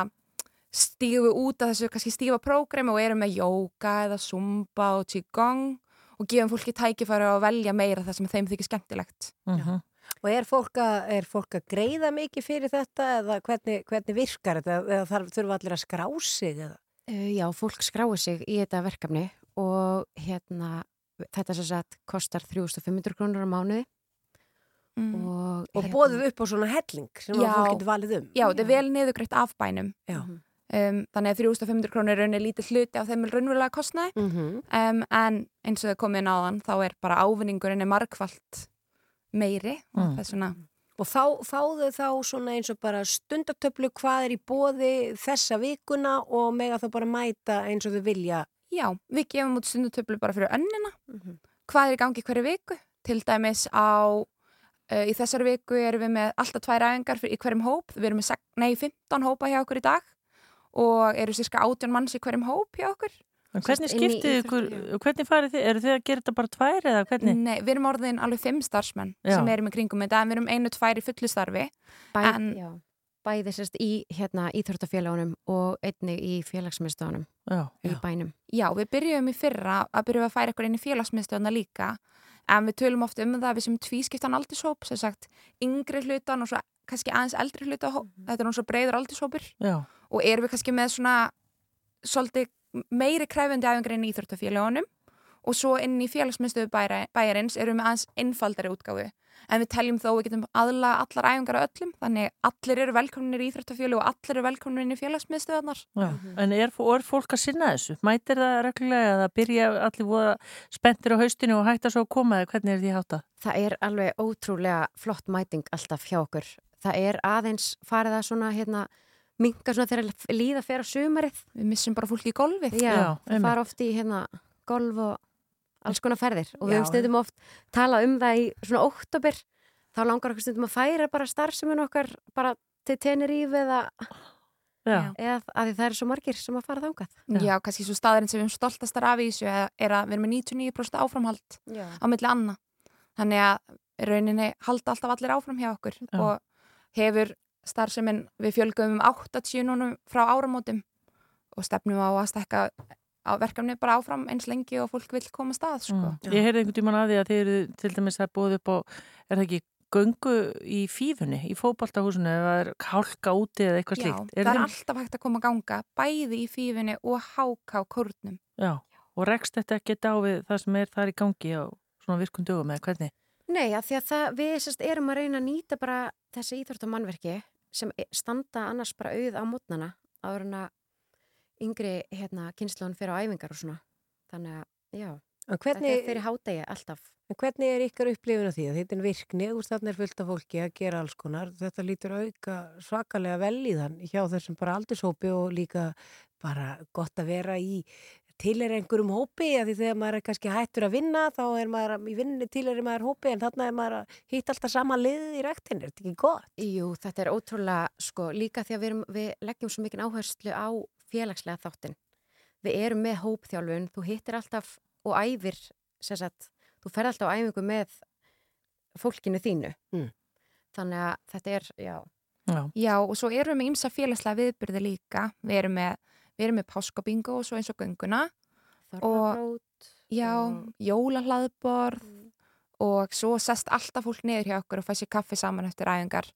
við út af þessu kannski stífa prógrami og erum með jóka eða zumba og qigong og gefum fólki tækifæri að velja meira það sem þeim þykir skemmtilegt. Uh -huh. Og er fólk, að, er fólk að greiða mikið fyrir þetta eða hvernig, hvernig virkar þetta eða þarf, þurfa allir að skrá sig eða? Uh, já, fólk skráir sig í þetta verkefni og hérna þetta sem sagt kostar 3500 krónur á mánuði Mm. og, Og hérna- bóðið upp á svona helling sem að fólk getur valið um. Já, þetta er vel niðurgreitt af bænum. Já. Um, þannig að 3500 krónir er rauninni lítið hluti á þeim raunverulega kostnaði Mhm. um, en eins og það komið inn á þann þá er bara ávinningurinn er margfalt meiri og Mm. er svona Og þá fáðu þá svona eins og bara stundartöflu hvað er í bóði þessa vikuna og mega þá bara mæta eins og þau vilja. Já, við gefum út stundutöflu bara fyrir önnina. Hvað er í gangi hverju viku? Til dæmis á, uh, í þessari viku erum við með alltaf tvær æfingar fyrir, í hverjum hóp. Við erum með nei, 15 hópa hjá okkur í dag og eru sérska 18 manns í hverjum hóp hjá okkur. En hvernig skiptið ykkur, hvernig farið þið, eru þið að gera þetta bara tvær eða hvernig? Nei, við erum orðin alveg fimm starfsmenn Já. sem erum í kringum þetta en við erum einu tvær í fullu starfi. Bæ, en, já, bæði sérst í hérna, íþróttafélagunum og einnig í félagsmiðstofunum Já, í bænum. Já, við byrjum í fyrra að byrjum að færa ykkur inn í félagsmiðstöðuna líka en við tölum oft um það að við sem tvískiptan aldurshóp sem sagt yngri hlutan og svo kannski aðeins eldri hluta þetta er náttúrulega breyður aldurshópur Já. og erum við kannski með svona svolítið meiri kræfandi æfingar inn í íþróttafélagunum og svo inn í félagsmiðstöðu bæjarins erum við aðeins einfaldari útgáfu en við teljum þó við getum aðla allar æfingar að öllum þannig allir eru velkominir í íþróttafélag og allir eru velkominir inn í félagsmiðstöðunar Já, en er, er fólk að sinna þessu? Mætir það reglulega eða byrja allir voða spenntir á haustinu og hægt að svo koma eða hvernig er því hátta? Það er alveg ótrúlega flott mæting alltaf hjá okkur. Það er aðeins farið að svona hérna minga svona þegar líða fyrir á sumarið. Við missum bara fólki í golfið. Já, Já, það fara oft í hérna golf og alls konar ferðir og við Já. stundum oft talað um það í svona óttobir þá langar okkur stundum að færa bara starfsemin okkar bara til Teneríf eða, Já. eða að því það er svo margir sem að fara þangað. Já, kannski svo staðurinn sem við erum stoltastar af í þessu er er að við erum með 99% áframhald Já. á milli anna. Þannig að í rauninni halda alltaf allir áfram hjá okkur Já. og hefur starfseminn, við fjölgum um 80 núna frá áramótum og stefnum á að stekka á verkefni bara áfram eins lengi og fólk vil koma að stað, sko. Mm. Ég heyrði einhvern tíman að því að þið eru til dæmis að búið upp á, er það ekki göngu í fífunni, í fótboltahúsinu eða er hálka úti eða eitthvað Já, slíkt? það er alltaf hægt að koma að ganga bæði í fífinni og háká kórnum. Já, og rekst þetta ekki á við það sem er þar í gangi á svona virkum dögum eða hvernig? Nei, að því að það, við sérst erum að reyna að nýta bara þessi íþróttamannverki sem e- standa annars bara auð á mótnana áður en að yngri hérna, kynnslun fyrir á æfingar og svona. Þannig að, já, En þetta hvernig, er fyrir hádegi alltaf. en hvernig er ykkar upplifun af því að þetta er virkni, veist þarna er fullt af fólki að gera alls konar, þetta lítur auka svakalega vel í þann hjá þessum bara aldurshópi og líka bara gott að vera í til er einhverjum hópi, að því þegar maður er kannski hættur að vinna, þá er maður í vinninni til er maður hópi, en þarna er maður að hitta alltaf sama liðið í rektinni, er þetta ekki gott? Jú, þetta er ótrúlega, sko, líka því að við, erum, við leggjum svo mikið áherslu á félagslega þáttin. Við erum með hópþjálfun, þú hittir alltaf og æfir, sem sagt, þú ferð alltaf á æfingu með fólkinu þínu. Mm. Þannig að þetta er, já, Já. Já, og svo erum við með ymsa félagslega viðbyrði líka. Við erum með, við erum með páskabingo og svo eins og gönguna. þorrabrót. Já, jólahlaðborð og svo sest alltaf fólk niður hjá okkur og fæ sér kaffi saman eftir æfingar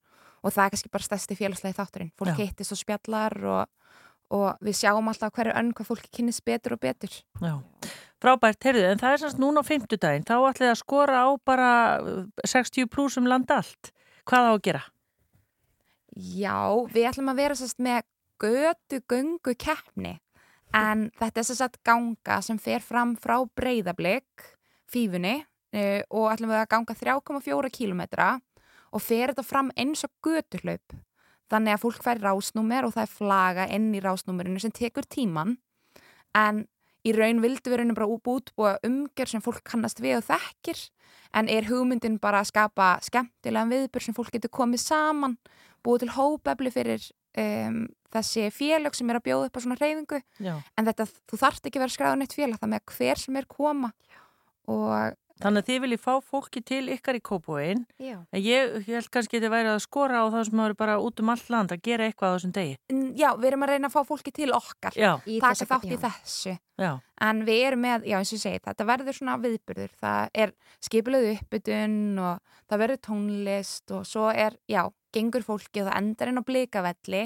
og það er kannski bara stærsti félagslegi þátturinn. Fólk Já. hittist og spjallar og, og við sjáum alltaf hverju önn hvað fólki kynnist betur og betur. Já. Frábært, heyrðu, en það er semst núna á fimmtudaginn, þá ætlið að skora á bara uh, 60 pluss um land allt. Hvað á að gera? Já, við ætlum að vera sérst með götu göngu keppni en þetta er sérst ganga sem fer fram frá breyðablик fífunni uh, og ætlum við að ganga 3,4 kílometra og fer þetta fram eins og götuhlaup. Þannig að fólk fær rásnúmer og það er flaga inn í rásnúmerinu sem tekur tíman en í raun vildu við raunum bara útbúa umgjör sem fólk kannast við og þekkir. En er hugmyndin bara að skapa skemmtilegan viðbur sem fólk getur komið saman búið til hópefli fyrir um, þessi félög sem er að bjóða upp á svona reyfingu Já. en þetta, þú þarft ekki að vera skráðan eitt félag það með hver sem er koma og Þannig að þið viljið fá fólki til ykkar í kópóin. Já. En ég, ég held kannski að þið væri að skora á það sem eru bara út um allt land að gera eitthvað á þessum degi. já, við erum að reyna að fá fólki til okkar taka þátt í þessu Já. en við erum með, já eins og ég segi þetta verður svona viðburður, það er skipulegu uppbytun og það verður tónlist og svo er já, gengur fólki og það endar inn á blikavelli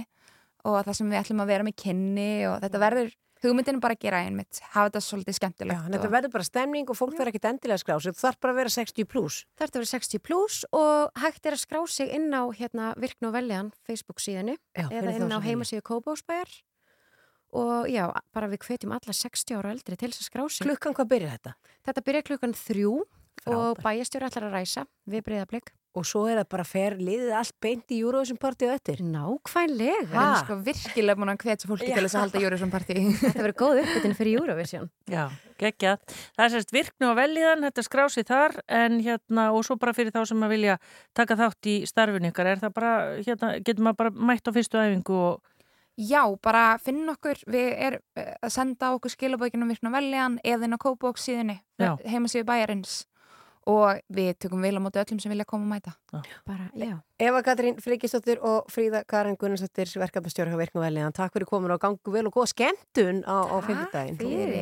og það sem við ætlum að vera með kynni og þetta verður hugmyndin er bara að gera einmitt, hafa þetta svolítið Já, skemmtilegt en þetta og, verður bara stemning og fólk verður ekkit endilega að skrá sig, þarf bara að vera 60 pluss. Það er að vera 60 pluss og hægt er að skrá sig inn á hérna, Virkn og Veljan Facebook síðanu Já, eða inn á heimasíðu Kópásbæjar og já, bara við hvetjum alla 60 ára og eldri til þess að skrá sig. Klukkan hvað byrjar þetta? Þetta byrjar klukkan þrjú og Frábært. bæjastjóri ætlar að ræsa við breyðablik. Og svo er það bara fer liðið allt beint í Eurovision partíu eftir. Nákvæmlega. við erum sko virkilega búin að hvetja fólki til þess að halda Júriðsson partí Þetta verður góð uppbytun fyrir Eurovision. Já, geggjað. Það er sérst virknu á velíðan, þetta er skrásið þar en hérna og svo bara fyrir þá sem að vilja taka þátt í starfinu ykkar, er það bara, hérna, getur maður bara mætt á fyrstu æfingu og Já, bara finn okkur, við erum eh, að senda okkur skilabókinu virkna veljan eða inn á Já. heimasíðu bæjarins og við tökum vel á móti öllum sem vilja koma og mæta. Bara, já. Eva Katrín Frikistóttir og Fríða Karin Gunnarsdóttir verkefnastjóri hjá Virknu Veljan. Takk fyrir komin og gangu vel og góða skemmtun á, á fyrir.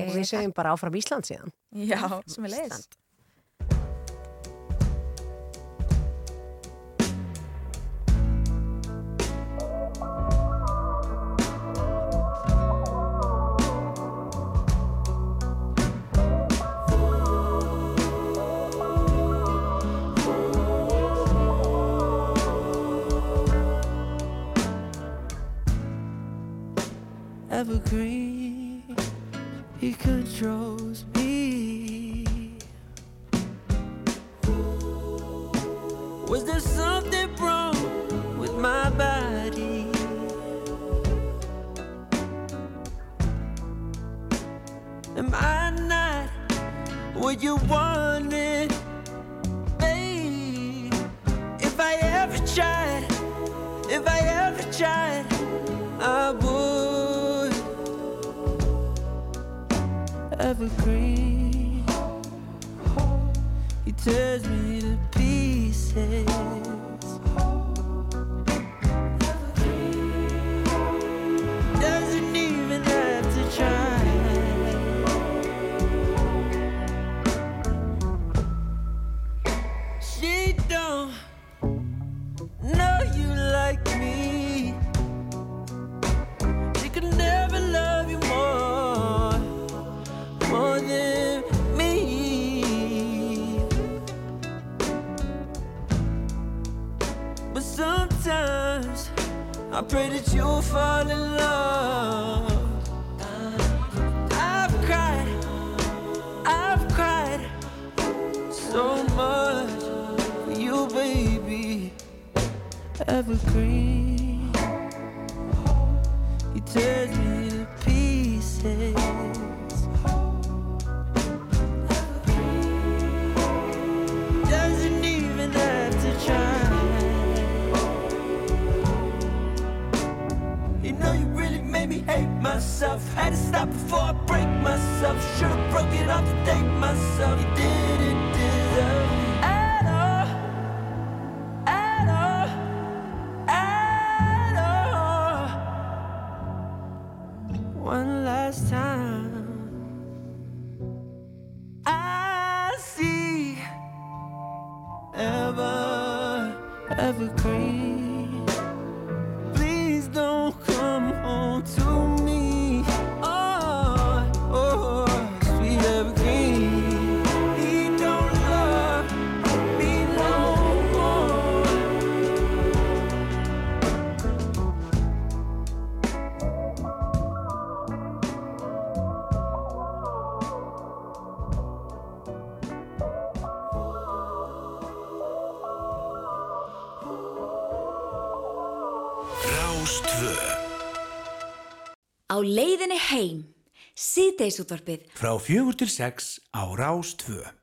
Og við segjum bara áfram Ísland síðan. Já, sem er leiðis. Evergreen. He controls me. Was there something wrong with my body? Am I not what you wanted? Evergreen. He tears me to pieces. I pray that you'll fall in love. I've cried, I've cried so much for you, baby. Evergreen, you tears me. broke it off to thank myself. You didn't deserve at all, at all, at all. One last time, I see ever, ever crazy. Á leiðinni heim, síðdeisútvarpið frá fjögur til sex á Rás 2.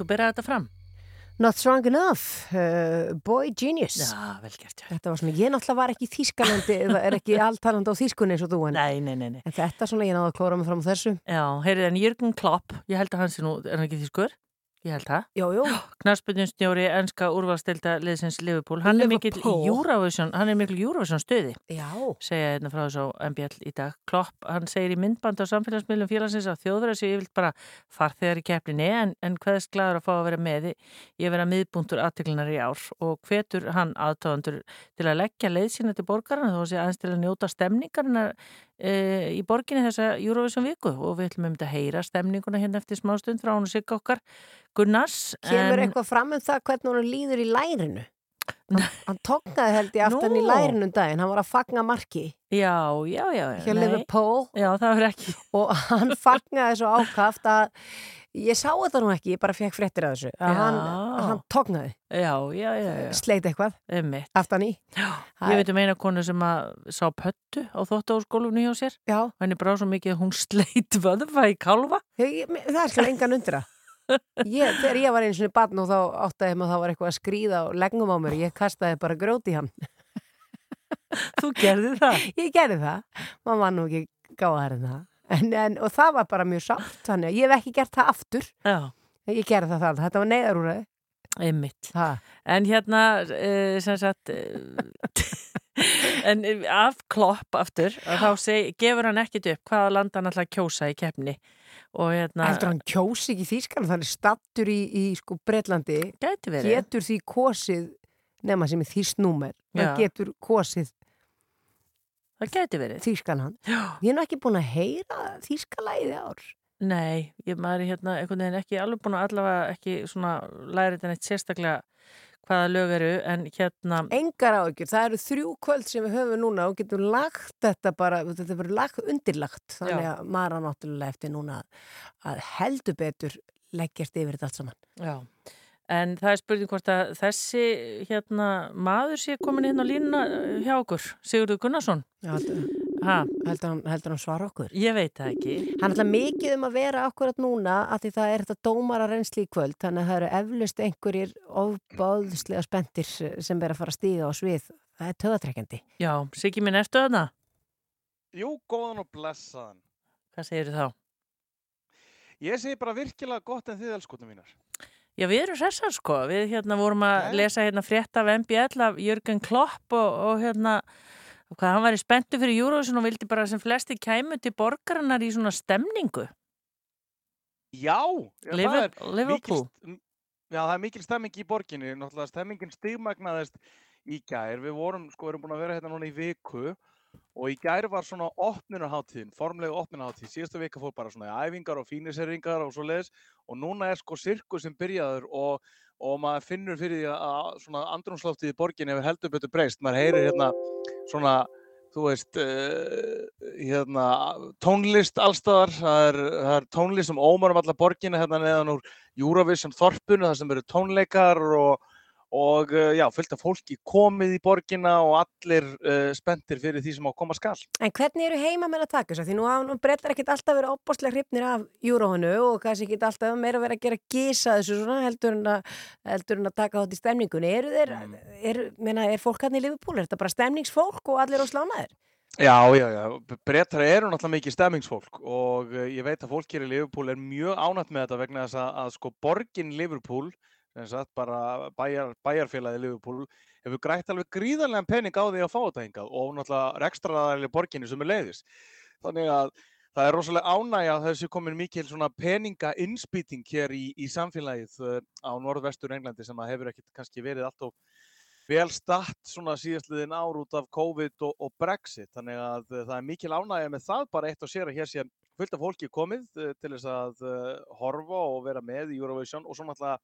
Vilt þú byrja þetta fram? Not strong enough, uh, boy genius. Já, vel gert, já. Þetta var svona, ég náttúrulega var ekki í Þískalandi, eða er ekki alltalandi á Þískunni eins og þú en. Nei, nei, nei, nei. En þetta svona, ég náðu að klóra mig fram á þessu. Já, heyrið, en Jürgen Klopp, ég held að hans er nú, er hann ekki þýskur? Ég held það. Jú, jú. Knarsbyrjunstjóri ennska úrvalstilda liðsins Liverpool. Hann er Liverpool. Er mikil Eurovision stöði. Já. Segja hérna frá þessu á MBL í dag. Klopp, hann segir í myndband á samfélagsmiðlum félagsins að þjóðverða séu yfirlt bara farþegar í keppninni en, en hvaðist glæður að fá að vera með í að vera miðbúntur aðtiklinar í ár og hvetur hann aðtóðandur til að leggja leið sína til borgarna þó að sé aðeins til að njóta stemningarna e, í borginni þessa Eurovision viku og við ætlum um þetta að heyra stemninguna hérna eftir smá stund frá hún og sigga okkar Gunnars. Kemur eitthvað fram um það hvernig hún líður í lærinu? Hann, hann tóknaði held ég aftan í Nú. lærinu um daginn, hann var að fagna marki Já, já, já. já, Já, það verður ekki. og hann fagnaði svo ákaft að ég sá þetta nú ekki, ég bara fekk fréttir af þessu að hann, að hann tóknaði, Já, já, já, já. sleit eitthvað aftan í Ég veit um eina konu sem að sá pöttu á þóttaúrskólunni hjá sér. Já. Henni brá svo mikið að hún sleit vöðva í kálfa. Ég, það er skil engan undra ég, þegar ég var einu svona barn og þá áttaði maður að það var eitthvað að skríða og leggum á mér, ég kastaði bara gróti í hann Þú gerði það? Ég gerði það, maður var nú ekki gáðar en það en, en, og það var bara mjög sátt þannig að ég hef ekki gert það aftur Já. ég gerði það það, þetta var neyðarúræði Einmitt. Ha. En hérna, uh, sem sagt, uh, en eh, af klopp aftur, þá seg, gefur hann ekkit upp hvaða land hann að kjósa í keppni. Og hérna... Heldur hann kjósi ekki þýskan þannig stattur í, í sko Breitlandi getur því kosið nema sem er þýst númer Já. hann getur kosið Það gæti verið. þýskan hann Já. ég nú ekki búin að heyra þýskalæði ár Nei, ég maður er hérna einhvern veginn ekki alveg búin að allavega ekki svona læra þetta neitt sérstaklega hvaða lög eru en hérna engar áhyggjur, það eru þrjú kvöld sem við höfum núna og getum lagt þetta bara, þetta verður lagt undirlagt þannig Já. að maður á náttúrulega eftir núna að heldur betur leggjast yfir þetta allt saman Já, en það er spurning hvort að þessi hérna maður sé komin inn á línuna eh, hjá okkur, Sigurður Gunnarsson Já, heldur, ha, heldur, hann, heldur hann svara okkur Ég veit það ekki Hann ætla mikið um að vera akkurat núna að því það er þetta dómara reynsli í kvöld þannig að það eru eflust einhverjir ofbáðslega spendir sem er að fara að stíða á svið það er töðatrekkjandi Já, Siggi minn, ertu þarna? Jú, góðan og blessaðan. Hvað segir þá? Ég segi bara virkilega gott en þið elskotnum mínar. Já, við erum hressar sko, við hérna vorum að lesa hérna frétt af MBL af Jörgen Klopp og, og hérna hvað hann væri spenntu fyrir Eurovision og vildi bara sem flesti kæmu til borgarinnar í svona stemningu Já, já Liver- það er Liverpool. Mikil, já, það er mikil stemming í borginni. Náttúrulega stemmingin stigmagnaðist í gær. Við vorum, sko, erum búin að vera hérna núna í viku og í gær var svona opnunarháttíðin, formlega opnunarháttíð. Síðasta vika fór bara svona æfingar og fíniseringar og svo leiðis og núna er sko sirkus sem byrjaður og, og maður finnur fyrir því að svona andrumsloftið í borginni hefur heldur betur breyst. Maður heyrir hérna svona þú veist, uh, hérna, tónlist allstaðar, það er, það er tónlist sem ómar um alla borgina hérna neðan úr Eurovision þorpunu, það sem eru tónleikar og, og uh, já, fullt af fólki komið í borgina og allir uh, spenntir fyrir því sem á að koma skal. En hvernig eru heimamenn að taka þess að því nú breytar ekkit alltaf verið opbáslega hrifnir af júróinu og kannski ekkit alltaf meira verið að gera gísa þessu svona heldur en að, heldur en að taka þátt í stemningunni. Eru þeir, er, meina, er fólk hann í Liverpool? Er þetta bara stemningsfólk og allir á slánaðir? Já, já, já, breytar eru náttúrulega mikið stemmingsfólk og uh, ég veit að fólk hér í Liverpool er mjög ánætt með þetta vegna þess að, að sko borgin Liverpool, sagt bara bæjar, bæjarfélagi Liverpool, hefur grætt alveg gríðarlega pening á því að fá þetta hingað og náttúrulega rekstraðarlega borginni sem er leiðis. Þannig að það er rosalega ánægja að þessi komin mikil peninga innspýting hér í, í samfélagið uh, á norðvestur Englandi sem að hefur ekkert kannski verið allt of vel statt svona síðastliðin ár út af COVID og, og Brexit þannig að uh, það er mikil ánægja með það bara eitt og sér að hér sé fullt af fólki komið uh, til þess að horfa og vera með í Eurovision og svo náttúrulega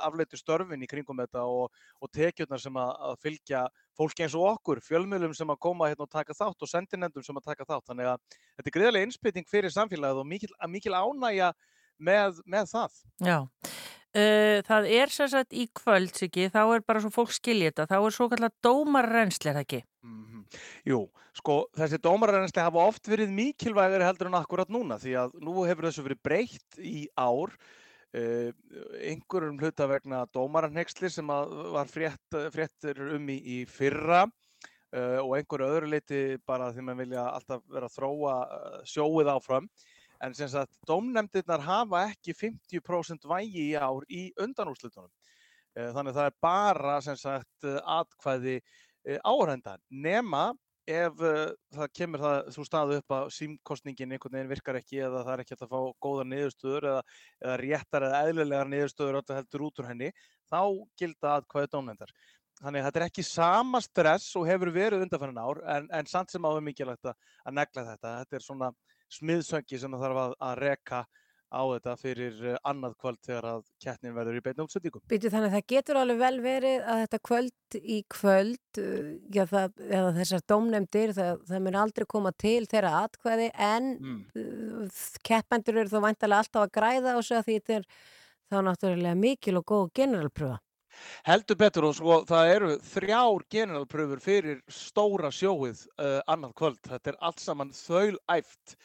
afleitu störfin í kringum þetta og, og tekjurnar sem að, að fylgja fólki eins og okkur, fjölmiðlum sem að koma hérna og taka þátt og sendinendum sem að taka þátt þannig að þetta er greiðlega innspytting fyrir samfélagið og mikil, mikil ánægja með, með það. Já, uh, það er sem sagt í kvöld, Siggi, þá er bara svo fólk skilja þetta, þá er svo kallar dómarrensli, er það ekki? Jú, sko þessi dómararrensli hafa oft verið mikilvægari heldur en akkurat núna því að nú hefur þessu verið breytt í ár uh, einhverjum hluta vegna dómaranhegsli sem að var frétt, fréttir um í, í fyrra uh, og einhverju öðru leiti bara því maður vilja alltaf vera að þróa uh, sjóið áfram. En sem sagt dómnefndirnar hafa ekki 50% vægi í ár í undanúrslutunum Eh, þannig að það er bara sem sagt atkvæði áhænda nema ef uh, það kemur það þú staðu upp að símkostningin einhvern veginn virkar ekki eða það er ekki að fá góða niðurstöður eða, eða réttar eða eðlilegar niðurstöður þetta heldur út úr henni þá gilda atkvæði dómnefndar. Þannig að þetta er ekki sama stress og hefur verið undanfærin ár en, en samt sem áður mikilvægt að, að negla þetta. Þetta er svona smiðsöngi sem það þarf að, að reka á þetta fyrir eh, annað kvöld þegar að kettnin verður í beinu útsendingum. Býtu þannig að það getur alveg vel verið að þetta kvöld í kvöld uh, já, það, eða þessar domnemdir það, það mun aldrei koma til þeirra atkvæði en mm. keppendur eru þó vantalega alltaf að græða og svo að því þetta er þá náttúrulega mikil og góð generalpröfa. Heldur betur og svo það eru þrjár generalpröfur fyrir stóra sjóið uh, annað kvöld. Þetta er allt saman þauðæft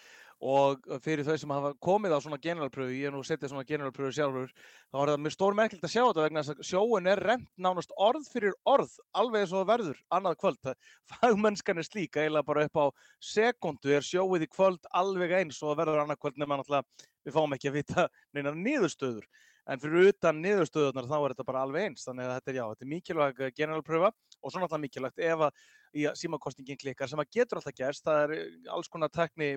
og fyrir þau sem hafa komið á svona generalpröfu, ég hef nú setið svona generalpröfu sjálfur, þá er það mjög stór merkilt að sjá þetta vegna þess að sjóun er reynd nánast orð fyrir orð, alveg eins og verður annað kvöld. Fagmennskan er slík, eiginlega bara upp á sekundu er sjóið í kvöld alveg eins og verður annað kvöld nema náttúrulega við fáum ekki að vita neina niðurstöður. En fyrir utan niðurstöðunar þá er þetta bara alveg eins, þannig að þetta er já, þetta er mikilvæg generalpröfa og svo náttúrulega mikilvægt ef að símakostingin klikkar sem að getur alltaf gerst, það er eh, alls konar tekni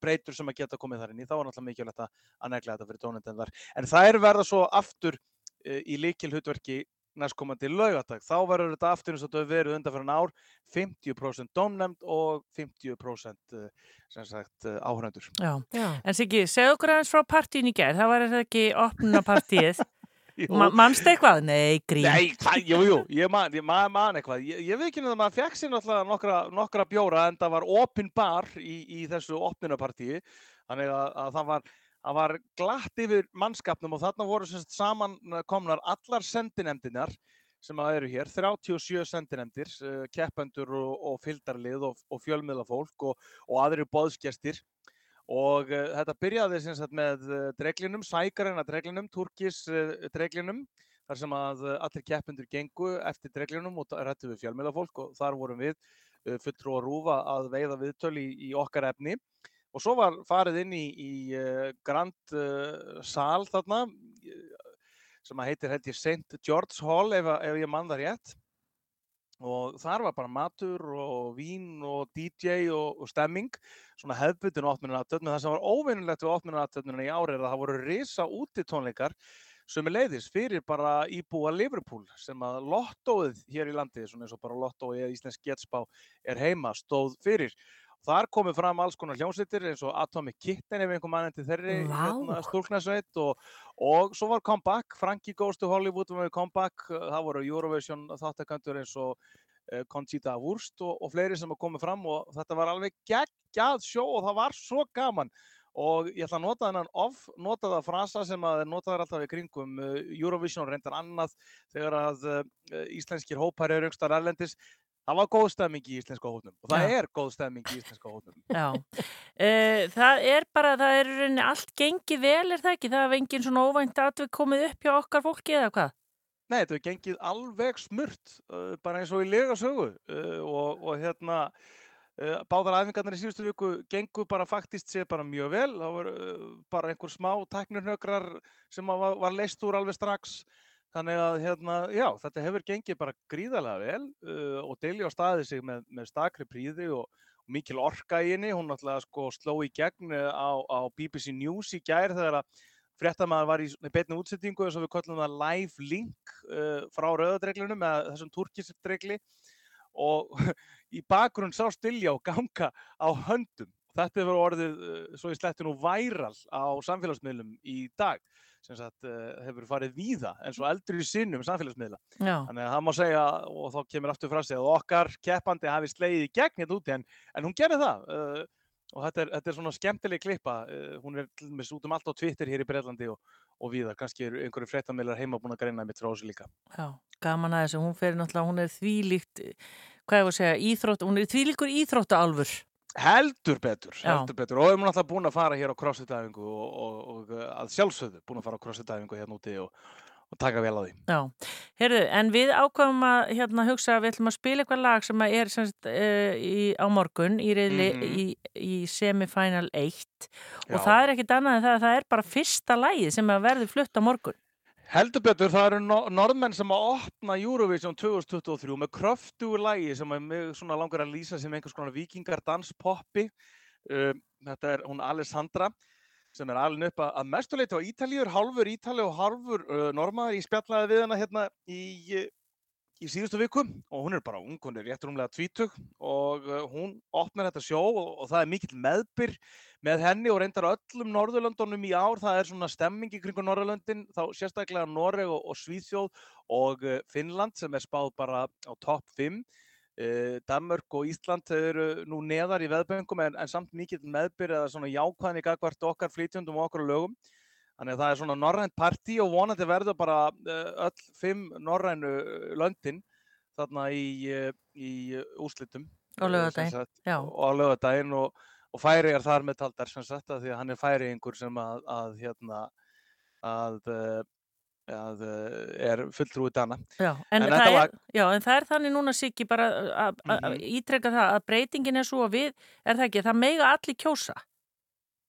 breytur sem að geta komið þar inn í, þá er alltaf mikilvægt að negla þetta fyrir tónendendar. En það er verða svo aftur uh, í líkil hutverki næstkomandi laugadag. Þá verður þetta aftur eins og þetta verið undan fyrir en ár 50% domnemnd og 50% uh, sem sagt uh, áhöröndur. Já. Já, en Siggi, segð okkur aðeins frá partíin í gerð, það var þetta ekki opnuna partíið Ma mannst eitthvað? Nei, grín. Nei, hvað, jú, jú, ég man, ég man, man eitthvað. Ég, ég veit ekki að maður fekk sér náttúrulega nokkra, nokkra bjóra en það var opin bar í, í þessu opnunapartíi. Þannig að, að það var, það var glatt yfir mannskapnum og þarna voru semst saman komnar allar sendinemdinar sem að eru hér, 37 sendinemdir, uh, keppendur og, og fylgdarlið og, og fjölmiðlafólk og, og aðri bóðskjestir og uh, þetta byrjaði sagt með uh, dreglinum, sækarina dreglinum, turkis uh, dreglinum þar sem að allir keppundur gengu eftir dreglinum og rættu við fjölmjölafólk og þar vorum við fulltrú að rúfa að veiða viðtöl í, í okkar efni og svo var farið inn í, í grand sal þarna sem að heitir held ég St. George Hall ef, ef ég mann það rétt og þar var bara matur og vín og DJ og, og stemming svona hefðbutinu opnunaratöfnum það sem var óvinnilegt við opnunaratöfnuna í árið er að það voru risa úti tónleikar sem er leiðis fyrir bara íbúa Liverpool sem að lottóið hér í landi, svona eins og bara lottóið eða Íslensk Getspá er heima, stóð fyrir Þar komið fram alls konar hljómsveitir eins og Atomic Kitten ef einhver mann endur þeirri hérna, stúlknarsveit og, og svo var Comeback, Frankie Goes to Hollywood var með Comeback, það voru Eurovision þáttakantur eins og uh, Conchita Wurst og, og fleiri sem komið fram og þetta var alveg geggjað sjó og það var svo gaman. Og ég ætla að nota þennan off, nota það frasa sem að notaður alltaf í kringum uh, Eurovision og reyndar annað þegar að uh, íslenskir hópar eru aukstar erlendis Það var góð stemming í íslenska hótnum og það Já. er góð stemming í íslenska hótnum. Já, e, það er bara, það er rauninni allt gengið vel, er það ekki? Það hefði engin svona óvænt atveg komið upp hjá okkar fólki eða hvað? Nei, þetta hefur gengið alveg smurt, uh, bara eins og í lega sögu uh, og, og hérna uh, báðar aðfingarnir í síðustu viku gengur bara faktist sér bara mjög vel. Það voru bara einhver smá teknurnökrar sem var, var leist úr alveg strax Þannig að hérna, já, þetta hefur gengið bara gríðarlega vel uh, og Dilja staði sig með, með stakri príði og, og mikil orka í henni. Hún náttúrulega sko sló í gegn uh, á, á BBC News í gær þegar að fréttamaður var í beitni útsettingu eins og við kallum það live link uh, frá rauðadreglunum með þessum turkisdregli og í bakgrunn sá Dilja og ganga á höndum. Þetta hefur orðið, uh, svo ég sletti nú, væral á samfélagsmiðlum í dag sem sagt, uh, hefur farið víða eins og eldri sinnum samfélagsmiðla. Já. Þannig að það má segja, og þá kemur aftur frá sig, að okkar keppandi hafi slegið í gegn hérna úti, en, en hún gerði það. Uh, og þetta er, þetta er svona skemmtileg klippa. Uh, hún er út um allt á Twitter hér í Breitlandi og, og víða. Kannski er einhverju fréttamiljar heima búin að greina mitt frá þessu líka. Já, gaman að þessu. Hún hún er þvílíkt, hvað ég voru að segja, íþrótt, hún er þvílíkur íþróttu alfur. Heldur betur, heldur betur og við erum náttúrulega búin að fara hér á crossfit-æfingu og, og, og að sjálfsögðu búin að fara á crossfit-æfingu hérna úti og, og taka vel á því. Já, heyrðu, en við ákvæmum að hérna, hugsa að við ætlum að spila eitthvað lag sem er semst, uh, í, á morgun í, reyli, Mhm. í, í semifinal 1 og Já. það er ekkit annað en það að það er bara fyrsta lagið sem verði flutt á morgun. Heldur betur, það eru no norðmenn sem að opna Eurovision 2023 með kröftugu lægi sem svona langar að lýsa sem einhvers konar vikingar danspoppi. Uh, þetta er hún Alessandra sem er alveg upp að, mestuleiti á Ítalíur, hálfur Ítali og hálfur uh, normaður. Ég spjallaði við hana hérna í, í síðustu viku og hún er bara ung, hún er rétt rúmlega tvítug og uh, hún opnar þetta sjó og, og það er mikill meðbyr með henni og reyndar öllum Norðurlöndunum í ár. Það er svona stemming í kringu Norðurlöndin, þá sérstaklega Noreg og, og Svíþjóð og uh, Finnland sem er spáð bara á topp 5. Uh, Danmörk og Ísland þau eru nú neðar í veðböngum en, en samt mikill meðbyr eða svona jákvæðni gagvart okkar flytjundum og okkar lögum. Þannig að það er svona norrænt partí og vonandi verður bara uh, öll fimm norrænu uh, löndin þarna í, uh, í sem laugardaginn, sagt, já. Og lögadaginn og, og færi er þar með taldar sem sagt að því að hann er færiðingur sem að, að hérna að, að er fulltrúi dana. Já, en, þetta það er, var- já, en það er þannig núna Siggi bara að- að Mhm. ítreka það að breytingin er svo að við, er það ekki, það mega allir kjósa.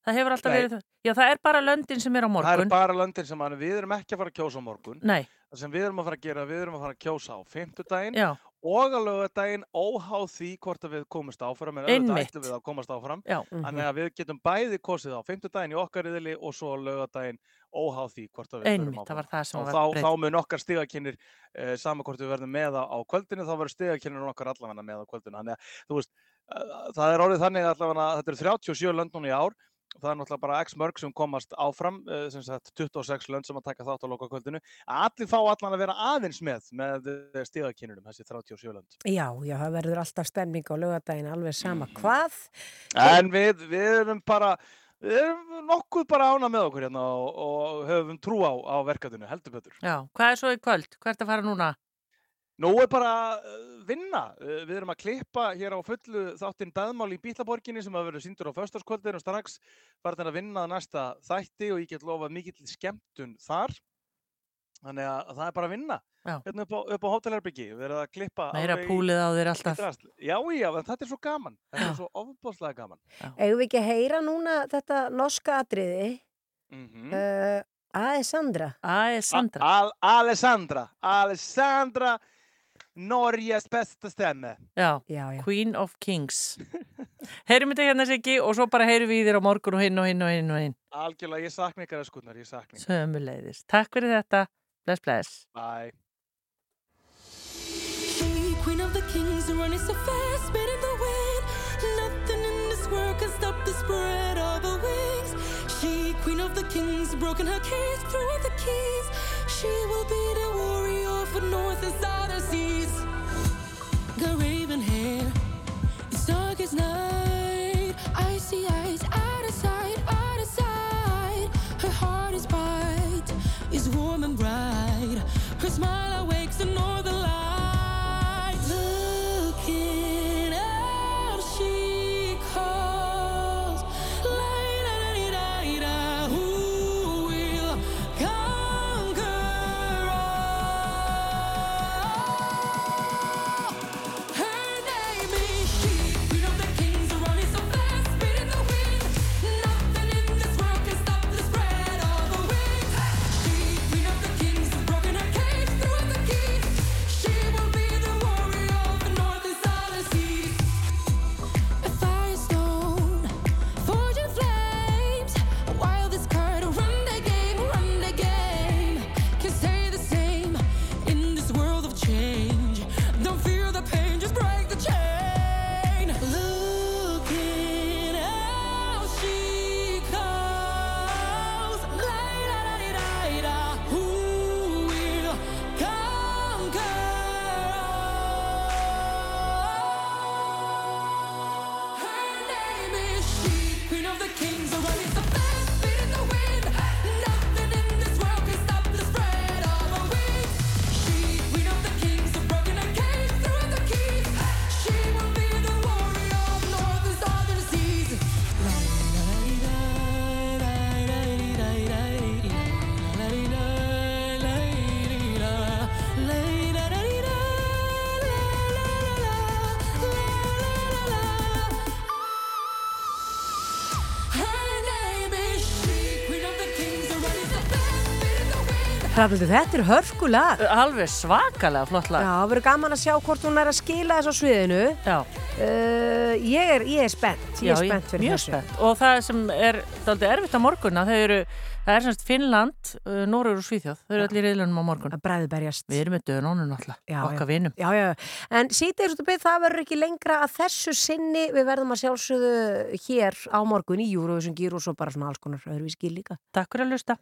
Það hefur alltaf Nei. verið það. Já, það er bara löndin sem er á Það morgun. er bara löndin sem hann, við erum ekki að fara að kjósa á morgun. Nei. Það sem við erum að fara að gera, við erum að fara að kjósa á fimmtudaginn Já. og að lögadaginn óháð því hvort að við komumst áfram, en auðvitað ætlum við að komast áfram. Já. Þannig að við getum bæði kosið á fimmtudaginn í okkar riðili og svo lögadaginn óháð því hvort að við Einmitt, það var það var þá, þá mun okkar stigakinnir eh, sama hvort við verðum með á, kvöldinu þá verður stigakinnir okkar allavega með á kvöldinu þannig að veist, eh, það er orðið þannig að þetta eru 37 lönd núna í ár það er náttúrulega bara x mörg sem komast áfram eh, sem sagt 26 lönd sem að taka þátt á loka kvöldinu allir fá allan að vera aðeins með með stigakinnurum, þessi 37 lönd Já, já, það verður alltaf stemning á lögadaginn alveg sama Mhm. hvað. En við, við erum bara, við erum nokkuð bara ána með okkur hérna og, og höfum trú á, á verkefninu, heldur betur. Já, hvað er svo í kvöld? Hvert að fara núna? Nú er bara uh, vinna. Uh, Við erum að klippa hér á fullu þáttinn Daðmál í Bítlaborginni sem að verður síndur á föstaskvöldinu og strax farin að vinna að næsta þætti og ég get lofað mikill skemmtun þar. Þannig að það er bara að vinna. Já. Hérna upp á, upp á hótelherbyggi, við erum að klippa Meira alveg í- púlið á þér alltaf. Já, já, þetta er svo gaman. Þetta er svo ofbáslega gaman. Eigum við ekki að heyra núna þetta norska atriði? Mm Uh, Aesandra. Aesandra. Al Alessandra, Alessandra, Norges besta stemme. Já, já, já. Queen of Kings. Heyrum þetta hérna Siggi og svo bara heyrum við þér á morgun og hinn og hinn og hinn og hinn. Algjörlega, ég sakna ykkar öskurnar, ég sakna ykkar. Sömuleiðis. Takk fyrir þetta. Bless, bless. Bye. She, queen of the kings, running so fast, spinning the wind. Nothing in this world can stop the spread of her wings. She, queen of the kings, broken her cage, threw out the keys. She will be the warrior for north and southern seas. Got raven hair, it's dark as night. Icy eyes, out of sight, out of sight. Her heart is bright, is warm and bright. Her smile awakes the northern Hrafnildur, þetta er hörkulag. Alveg svakalega flott lag. Já, það verður gaman að sjá hvort hún er að skila þess á sviðinu. Já. Uh, ég, er, ég er spennt, ég Já, er spennt fyrir mjög þessu. spennt. Og það sem er dálítið erfitt á morgun að þau eru, það er semst Finnland, uh, Norður og Svíþjóð, þau eru allir í reyðlunum á morgun. Að bræði berjast. Við erum með dönónu náttúrulega, Já, okkar já. vinum. Já, já, en að það verður ekki lengra að þessu sinni við verðum að sjálfsögðu hér á morgun í Júruvísum gýr og svo bara svona alls konar öðruvísi gýr líka. Takk fyrir að lusta.